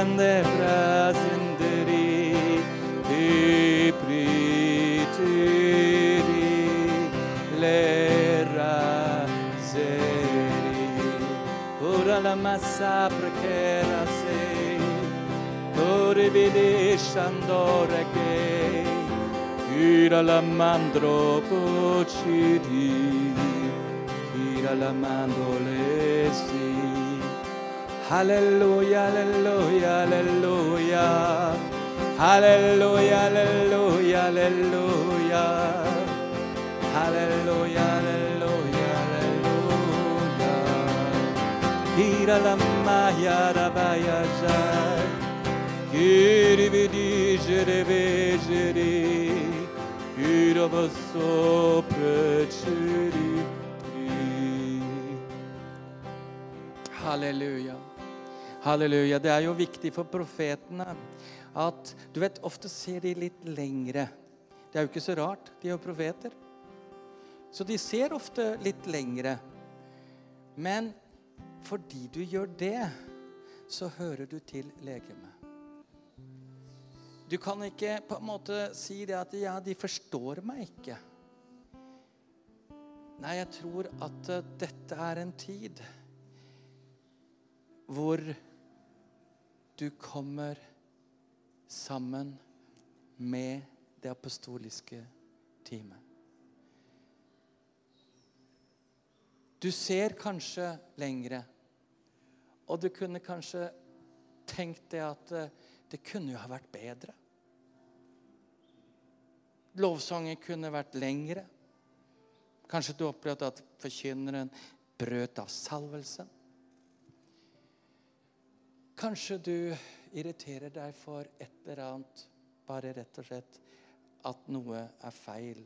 Sende prazenderi Ti pritiri Le razeri Ora la massa prekera sei Ora vedi shandore che Ira la mandro pocidi Ira la mandole. Si Halleluja, halleluja, halleluja. Halleluja, halleluja, halleluja. Halleluja, halleluja, halleluja. Kira lama yara baya jai. Kiri vidi jere vejeri. Kira vaso precheri. Halleluja. Halleluja. Det er jo viktig for profetene at Du vet, ofte ser de litt lengre. Det er jo ikke så rart. De er jo profeter. Så de ser ofte litt lengre. Men fordi du gjør det, så hører du til legemet. Du kan ikke på en måte si det at ja, de forstår meg ikke. Nei, jeg tror at eh, dette er en tid hvor du kommer sammen med det apostoliske teamet. Du ser kanskje lengre, og du kunne kanskje tenkt det at eh, det kunne jo ha vært bedre. Lovsangen kunne vært lengre. Kanskje du opplevde at forkynneren brøt av salvelsen. Kanskje du irriterer deg for et eller annet, bare rett og slett at noe er feil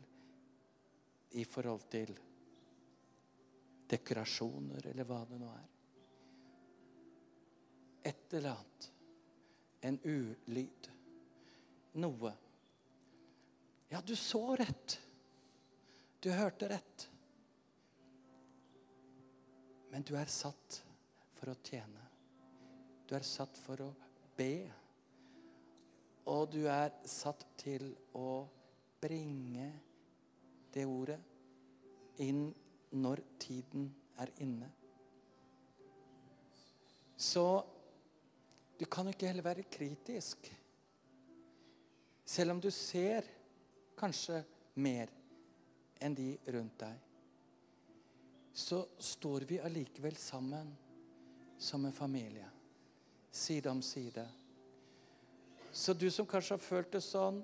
i forhold til dekorasjoner, eller hva det nå er. Et eller annet. En ulyd. Noe. Ja, du så rett. Du hørte rett. Men du er satt for å tjene. Du er satt for å be. Og du er satt til å bringe det ordet inn når tiden er inne. Så du kan ikke heller være kritisk. Selv om du ser kanskje mer enn de rundt deg, så står vi allikevel sammen som en familie. Side om side. Så du som kanskje har følt det sånn,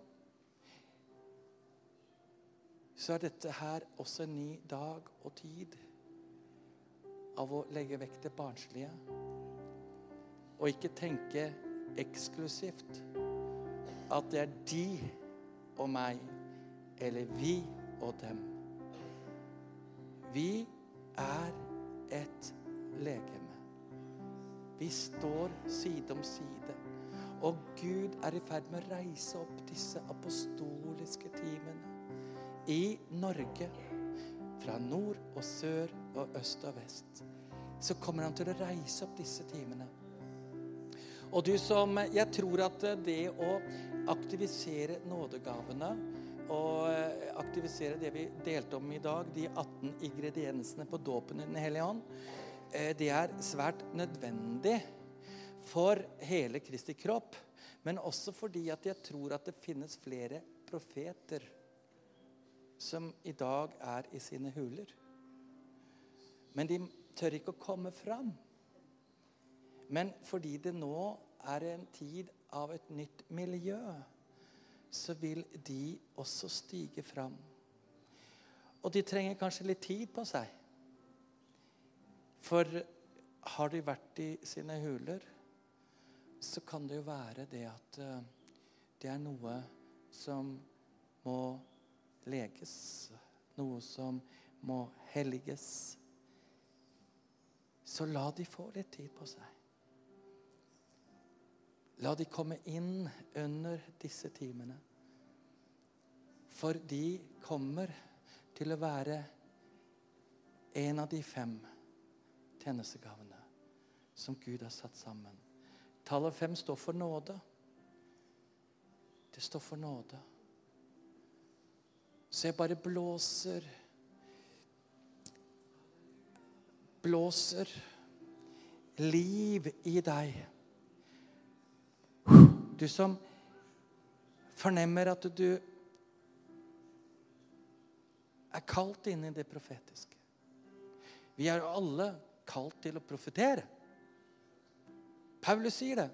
så er dette her også en ny dag og tid av å legge vekk det barnslige. Og ikke tenke eksklusivt at det er de og meg, eller vi og dem. Vi er et legeme. Vi står side om side. Og Gud er i ferd med å reise opp disse apostoliske timene i Norge. Fra nord og sør og øst og vest. Så kommer han til å reise opp disse timene. Og du som Jeg tror at det å aktivisere nådegavene og aktivisere det vi delte om i dag, de 18 ingrediensene på dåpen i Den hellige ånd, det er svært nødvendig for hele Kristi kropp. Men også fordi at jeg tror at det finnes flere profeter som i dag er i sine huler. Men de tør ikke å komme fram. Men fordi det nå er en tid av et nytt miljø, så vil de også stige fram. Og de trenger kanskje litt tid på seg. For har de vært i sine huler, så kan det jo være det at det er noe som må leges. Noe som må helliges. Så la de få litt tid på seg. La de komme inn under disse timene. For de kommer til å være en av de fem tjenestegavene som Gud har satt sammen. Tallet fem står for nåde. Det står for nåde. Så jeg bare blåser Blåser liv i deg. Du som fornemmer at du er kalt inn i det profetiske. Vi er jo alle kalt til å profetere. Paulus sier det.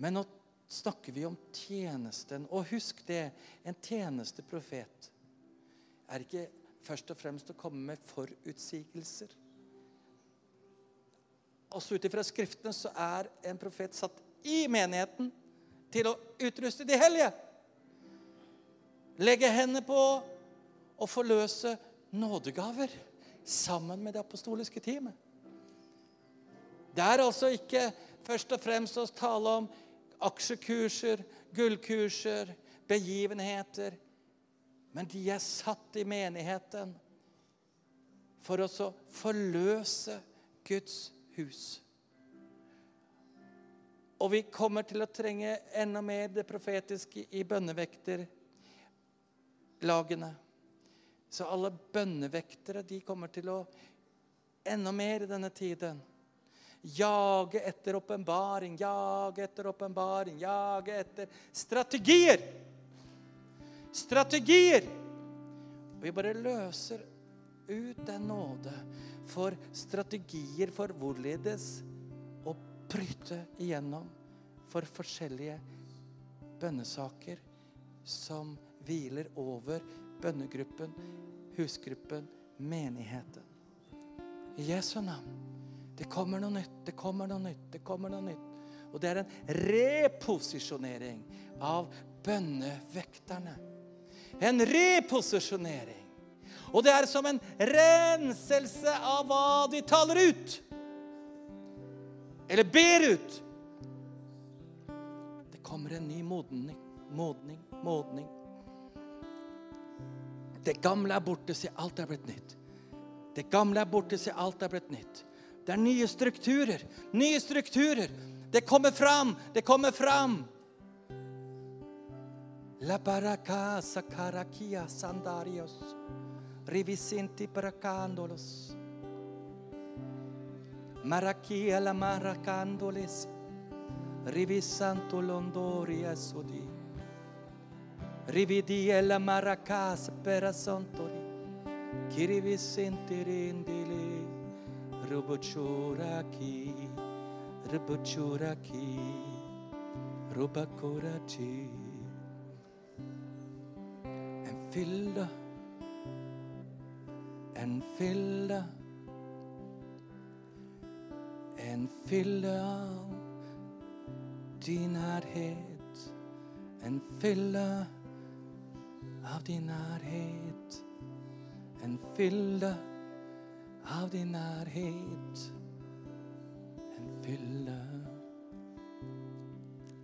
Men nå snakker vi om tjenesten. Og husk det, en tjenesteprofet er ikke først og fremst å komme med forutsigelser. Også ut ifra Skriftene så er en profet satt i menigheten til å utruste de hellige. Legge hendene på og forløse nådegaver sammen med det apostoliske teamet. Det er altså ikke først og fremst å tale om aksjekurser, gullkurser, begivenheter. Men de er satt i menigheten for å forløse Guds hus. Og vi kommer til å trenge enda mer det profetiske i bønnevekterlagene. Så alle bønnevektere de kommer til å enda mer i denne tiden jage etter åpenbaring, jage etter åpenbaring, jage etter strategier. Strategier! Vi bare løser ut den nåde for strategier for hvorledes å bryte igjennom for forskjellige bønnesaker som hviler over bønnegruppen, husgruppen, menigheten. I Jesu navn. Det kommer noe nytt, det kommer noe nytt, det kommer noe nytt. Og det er en reposisjonering av bønnevekterne. En reposisjonering. Og det er som en renselse av hva de taler ut. Eller ber ut. Det kommer en ny modning, modning, modning. Det gamle er borte, se, alt er blitt nytt. Det gamle er borte, se, alt er blitt nytt. Det er nye strukturer. Nye strukturer. Det kommer fram. Det kommer fram. La baraka sakarakia sandarios. Rivisinti brakandolos. Marakia la maracandoles. Rivisanto londori esodi. Rividi la maracas per asontori. Kirivisinti rindili. Rubuchuraki, Rubuchuraki, Rubakurati. En fylde, en fylde, en fylde av din nærhet. En fylde av din nærhet. En fylde av din nærhet. En fylde.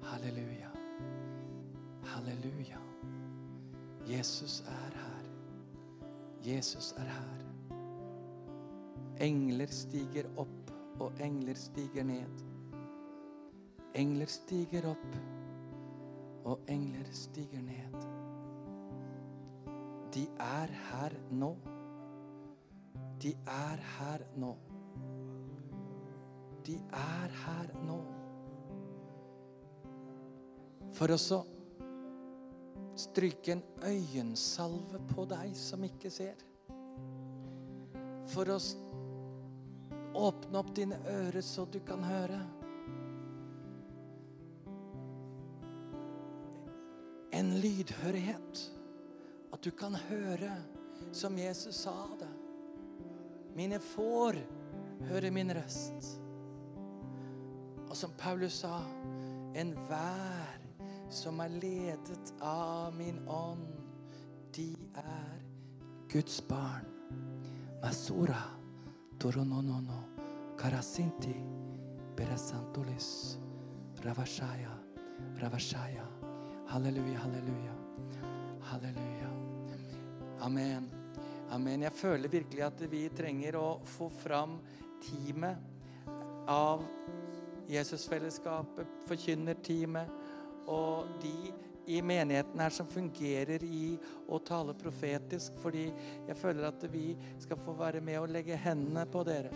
Halleluja. Halleluja. Jesus er her. Jesus er her. Engler stiger opp, og engler stiger ned. Engler stiger opp, og engler stiger ned. De er her nå. De er her nå. De er her nå. For å så stryke en øyensalve på deg som ikke ser. For å åpne opp dine ører så du kan høre. En lydhørighet. At du kan høre som Jesus sa det. Mine får høre min røst. Og som Paulus sa, enhver som er ledet av min ånd, de er Guds barn. Masura, torononono, karasinti, berasantolis, ravashaya, ravashaya. Halleluja, halleluja, halleluja. Amen. Amen. Jeg føler virkelig at vi trenger å få fram teamet av Jesusfellesskapet, forkynnerteamet og de i menigheten her som fungerer i å tale profetisk. Fordi jeg føler at vi skal få være med og legge hendene på dere.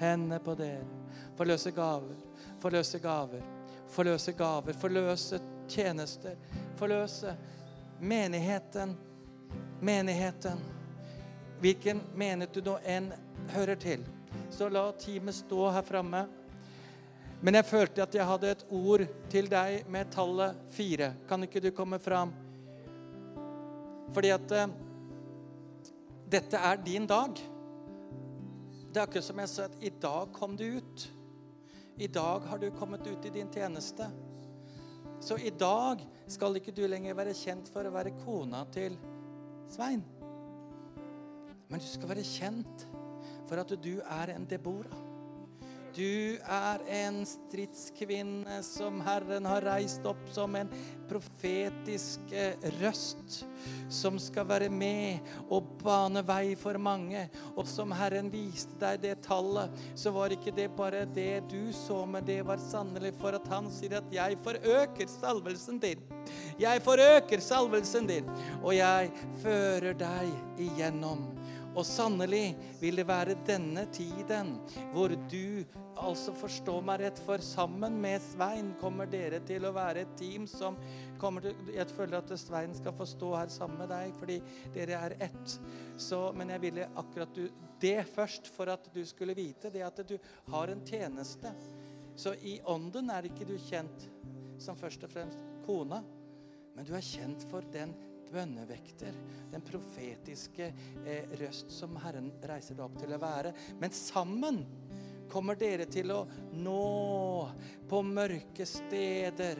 Hendene på dere. Forløse gaver. Forløse gaver. Forløse gaver. Forløse tjenester. Forløse menigheten. Menigheten hvilken menighet du nå enn hører til. Så la teamet stå her framme. Men jeg følte at jeg hadde et ord til deg med tallet fire. Kan ikke du komme fram? Fordi at uh, dette er din dag. Det er akkurat som jeg sa, at i dag kom du ut. I dag har du kommet ut i din tjeneste. Så i dag skal ikke du lenger være kjent for å være kona til Svein. Men du skal være kjent for at du er en Deborah. Du er en stridskvinne som Herren har reist opp som en profetisk eh, røst, som skal være med og bane vei for mange. Og som Herren viste deg det tallet, så var ikke det bare det du så, men det var sannelig for at han sier at 'jeg forøker salvelsen din'. Jeg forøker salvelsen din, og jeg fører deg igjennom. Og sannelig vil det være denne tiden hvor du altså forstå meg rett, for sammen med Svein kommer dere til å være et team som kommer til Jeg føler at Svein skal få stå her sammen med deg, fordi dere er ett. Så, men jeg ville akkurat du, det først, for at du skulle vite det at du har en tjeneste. Så i ånden er ikke du kjent som først og fremst kona, men du er kjent for den bønnevekter, den profetiske eh, røst som Herren reiser deg opp til å være. Men sammen kommer dere til å nå på mørke steder.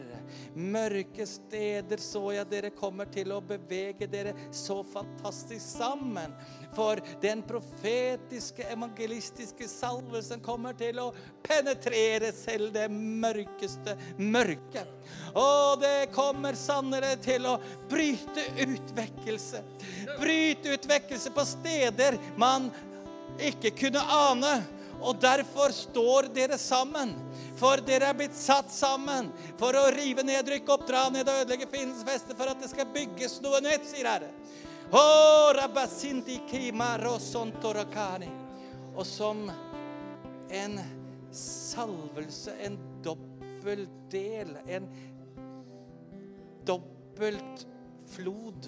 Mørke steder så jeg dere kommer til å bevege dere så fantastisk sammen. For den profetiske, evangelistiske salvelsen kommer til å penetrere selv det mørkeste mørket. Og det kommer sannere til å bryte ut vekkelse. Bryte ut vekkelse på steder man ikke kunne ane. Og derfor står dere sammen. For dere er blitt satt sammen for å rive ned, rykke opp, dra ned og ødelegge fiendens feste, for at det skal bygges noe nytt, sier Herre. Og som en salvelse, en dobbelt del, en dobbelt flod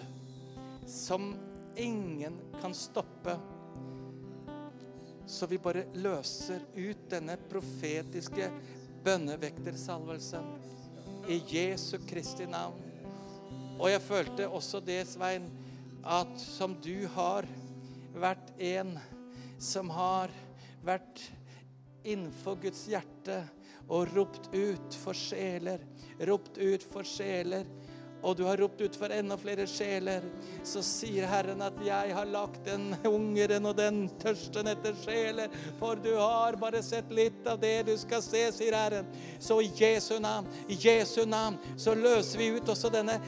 som ingen kan stoppe så vi bare løser ut denne profetiske bønnevektersalvelsen i Jesu Kristi navn. Og jeg følte også det, Svein, at som du har vært en som har vært innenfor Guds hjerte og ropt ut for sjeler, ropt ut for sjeler og du har ropt ut for enda flere sjeler, så sier Herren at 'jeg har lagt den hungeren og den tørsten etter sjeler', for du har bare sett litt av det du skal se, sier Herren. Så i Jesu navn, i Jesu navn, så løser vi ut også denne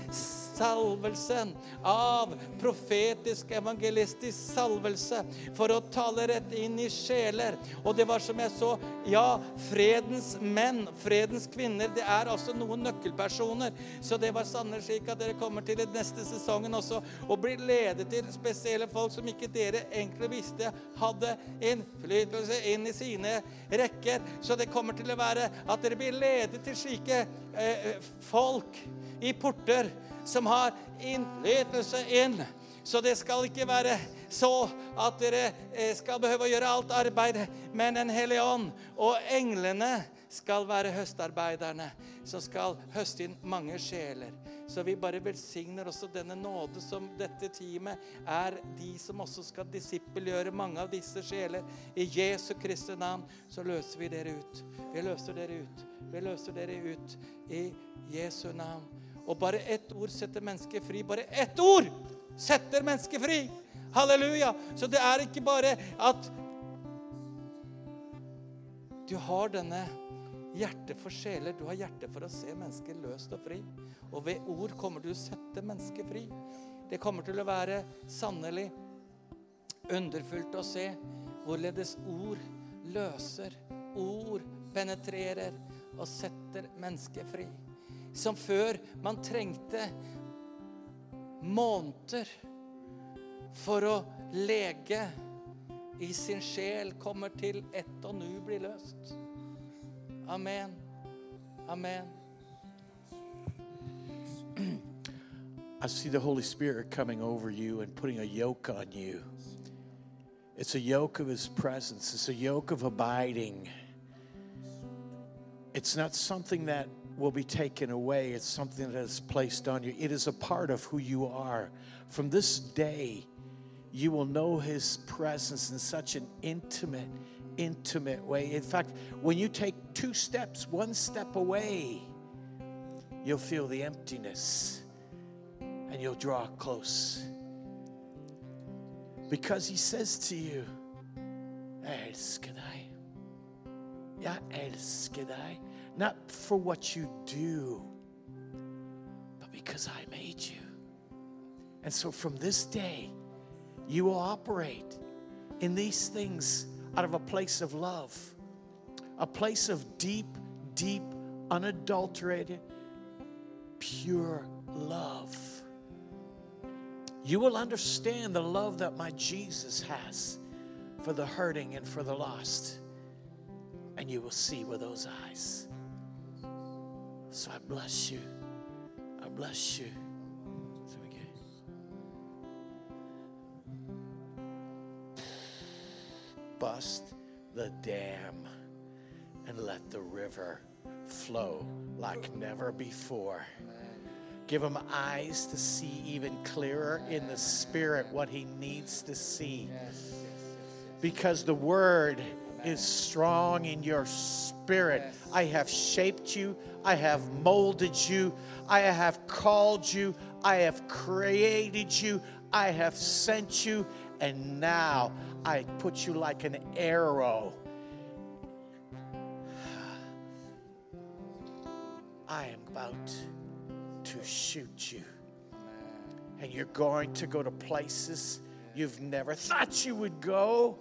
salvelsen av profetisk, evangelistisk salvelse for å tale rett inn i sjeler. Og det var som jeg så Ja, fredens menn, fredens kvinner, det er altså noen nøkkelpersoner. Så det var sannelig slik at dere kommer til den neste sesongen også og blir ledet til spesielle folk som ikke dere egentlig visste hadde innflytelse inn i sine rekker. Så det kommer til å være at dere blir ledet til slike eh, folk i porter som har innflytelse inn. Så det skal ikke være så at dere eh, skal behøve å gjøre alt arbeidet, men en hellig ånd og englene skal være høstarbeiderne som skal høste inn mange sjeler. Så vi bare velsigner også denne nåde som dette teamet er de som også skal disippelgjøre mange av disse sjeler. I Jesu Kristi navn så løser vi dere ut. Vi løser dere ut. Vi løser dere ut i Jesu navn. Og bare ett ord setter mennesket fri. Bare ett ord setter mennesket fri! Halleluja! Så det er ikke bare at du har denne hjertet for sjeler. Du har hjertet for å se mennesker løst og fri. Og ved ord kommer du å sette mennesket fri. Det kommer til å være sannelig underfullt å se hvorledes ord løser, ord penetrerer og setter mennesket fri som før man trengte måneder for å lege i sin sjel, kommer til ett og nu blir løst. Amen. Amen. I see the Holy Spirit coming over you and putting a yoke on you. It's a yoke of His presence, it's a yoke of abiding. It's not something that will be taken away, it's something that is placed on you. It is a part of who you are. From this day, you will know His presence in such an intimate, intimate way. In fact, when you take two steps, one step away, you'll feel the emptiness and you'll draw close. Because He says to you, Jeg elsker deg. Jeg elsker deg. Not for what you do, but because I made you. And so from this day, you will operate in these things out of a place of love, a place of deep, deep, unadulterated, pure love. You will understand the love that my Jesus has for the hurting and for the lost. And you will see with those eyes. So I bless you. I bless you. So we get- Bust the dam and let the river flow like never before. Give him eyes to see even clearer in the spirit what he needs to see. Because the word is strong in your spirit. I have shaped you, I have molded you, I have called you, I have created you, I have sent you, and now I put you like an arrow. I am about to shoot you. And you're going to go to places you've never thought you would go,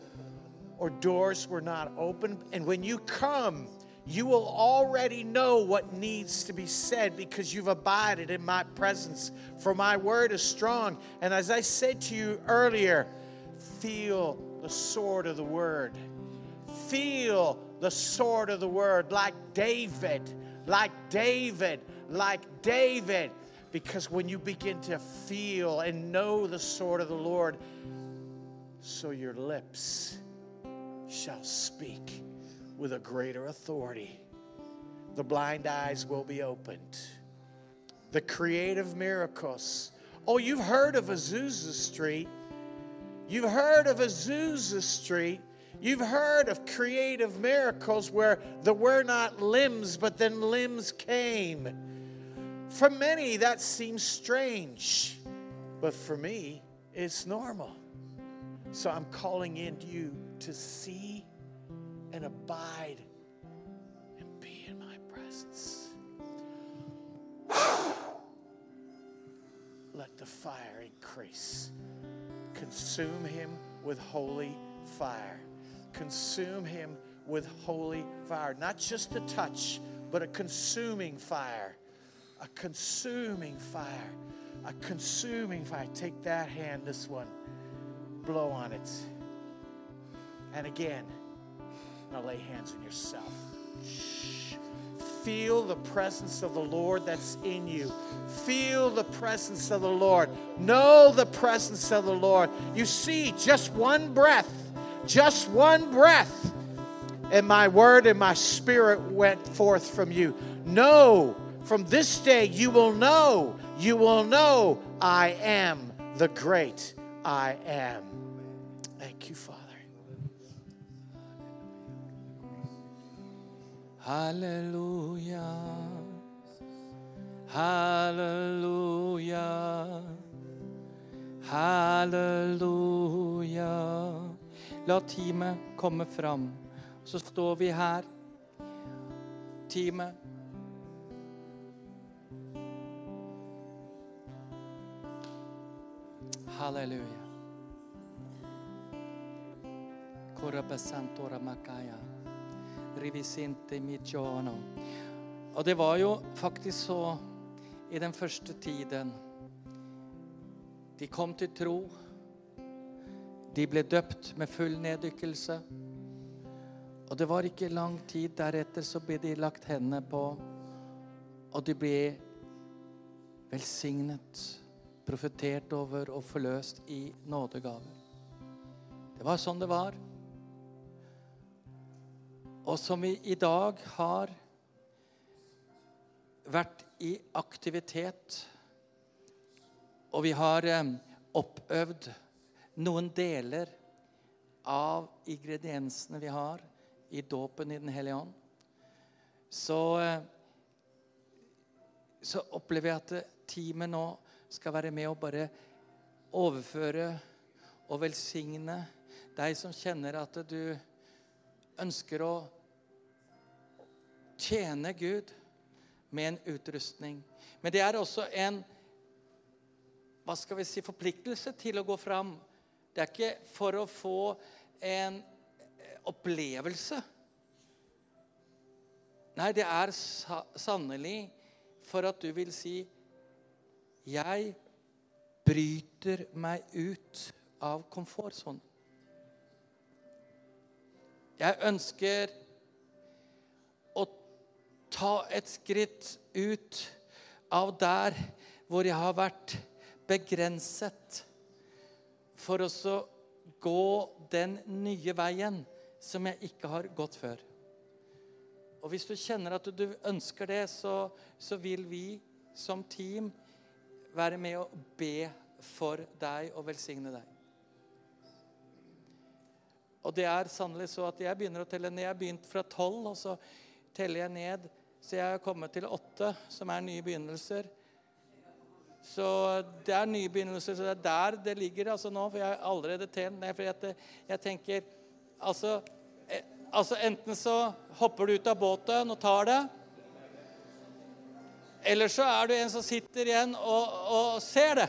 or doors were not open. And when you come, you will already know what needs to be said because you've abided in my presence. For my word is strong. And as I said to you earlier, feel the sword of the word. Feel the sword of the word like David, like David, like David. Because when you begin to feel and know the sword of the Lord, so your lips shall speak with a greater authority. The blind eyes will be opened. The creative miracles. Oh, you've heard of Azusa Street. You've heard of Azusa Street. You've heard of creative miracles where there were not limbs, but then limbs came. For many, that seems strange, but for me, it's normal. So I'm calling in you to see and abide and be in my presence. Let the fire increase. Consume him with holy fire. Consume him with holy fire. Not just a touch, but a consuming fire. A consuming fire. A consuming fire. Take that hand, this one. Blow on it. And again, now lay hands on yourself. Feel the presence of the Lord that's in you. Feel the presence of the Lord. Know the presence of the Lord. You see, just one breath, just one breath, and my word and my spirit went forth from you. Know from this day you will know, you will know I am the great I am. Thank you, Father. Halleluja. Halleluja. Halleluja. La teamet komme fram. Så står vi her. Teamet. Halleluja. Korabasantora makaya. Rivisinte mijono. Og det var jo faktisk så i den første tiden De kom til tro. De ble døpt med full neddykkelse. Og det var ikke lang tid deretter så ble de lagt hendene på, og de ble velsignet, profetert over og forløst i nådegaver. Det var sånn det var. Og som vi i dag har vært i aktivitet. Og vi har eh, oppøvd noen deler av ingrediensene vi har i dåpen i Den hellige ånd. Så, eh, så opplever jeg at teamet nå skal være med og bare overføre og velsigne deg som kjenner at du ønsker å tjene Gud med en utrustning. Men det er også en hva skal vi si, forpliktelse til å gå fram. Det er ikke for å få en eh, opplevelse. Nei, det er sannelig for at du vil si Jeg bryter meg ut av komfortsonen. Jeg ønsker å ta et skritt ut av der hvor jeg har vært begrenset, for å gå den nye veien som jeg ikke har gått før. Og Hvis du kjenner at du ønsker det, så, så vil vi som team være med å be for deg og velsigne deg. Og det er sannelig så at jeg begynner å telle ned. Jeg har begynt fra tolv, og så teller jeg ned. Så jeg har kommet til åtte, som er nye begynnelser. Så det er nye begynnelser. Så det er der det ligger altså nå. For jeg har allerede telt ned. For jeg, jeg tenker altså, eh, altså Enten så hopper du ut av båten og tar det. Eller så er du en som sitter igjen og, og ser det.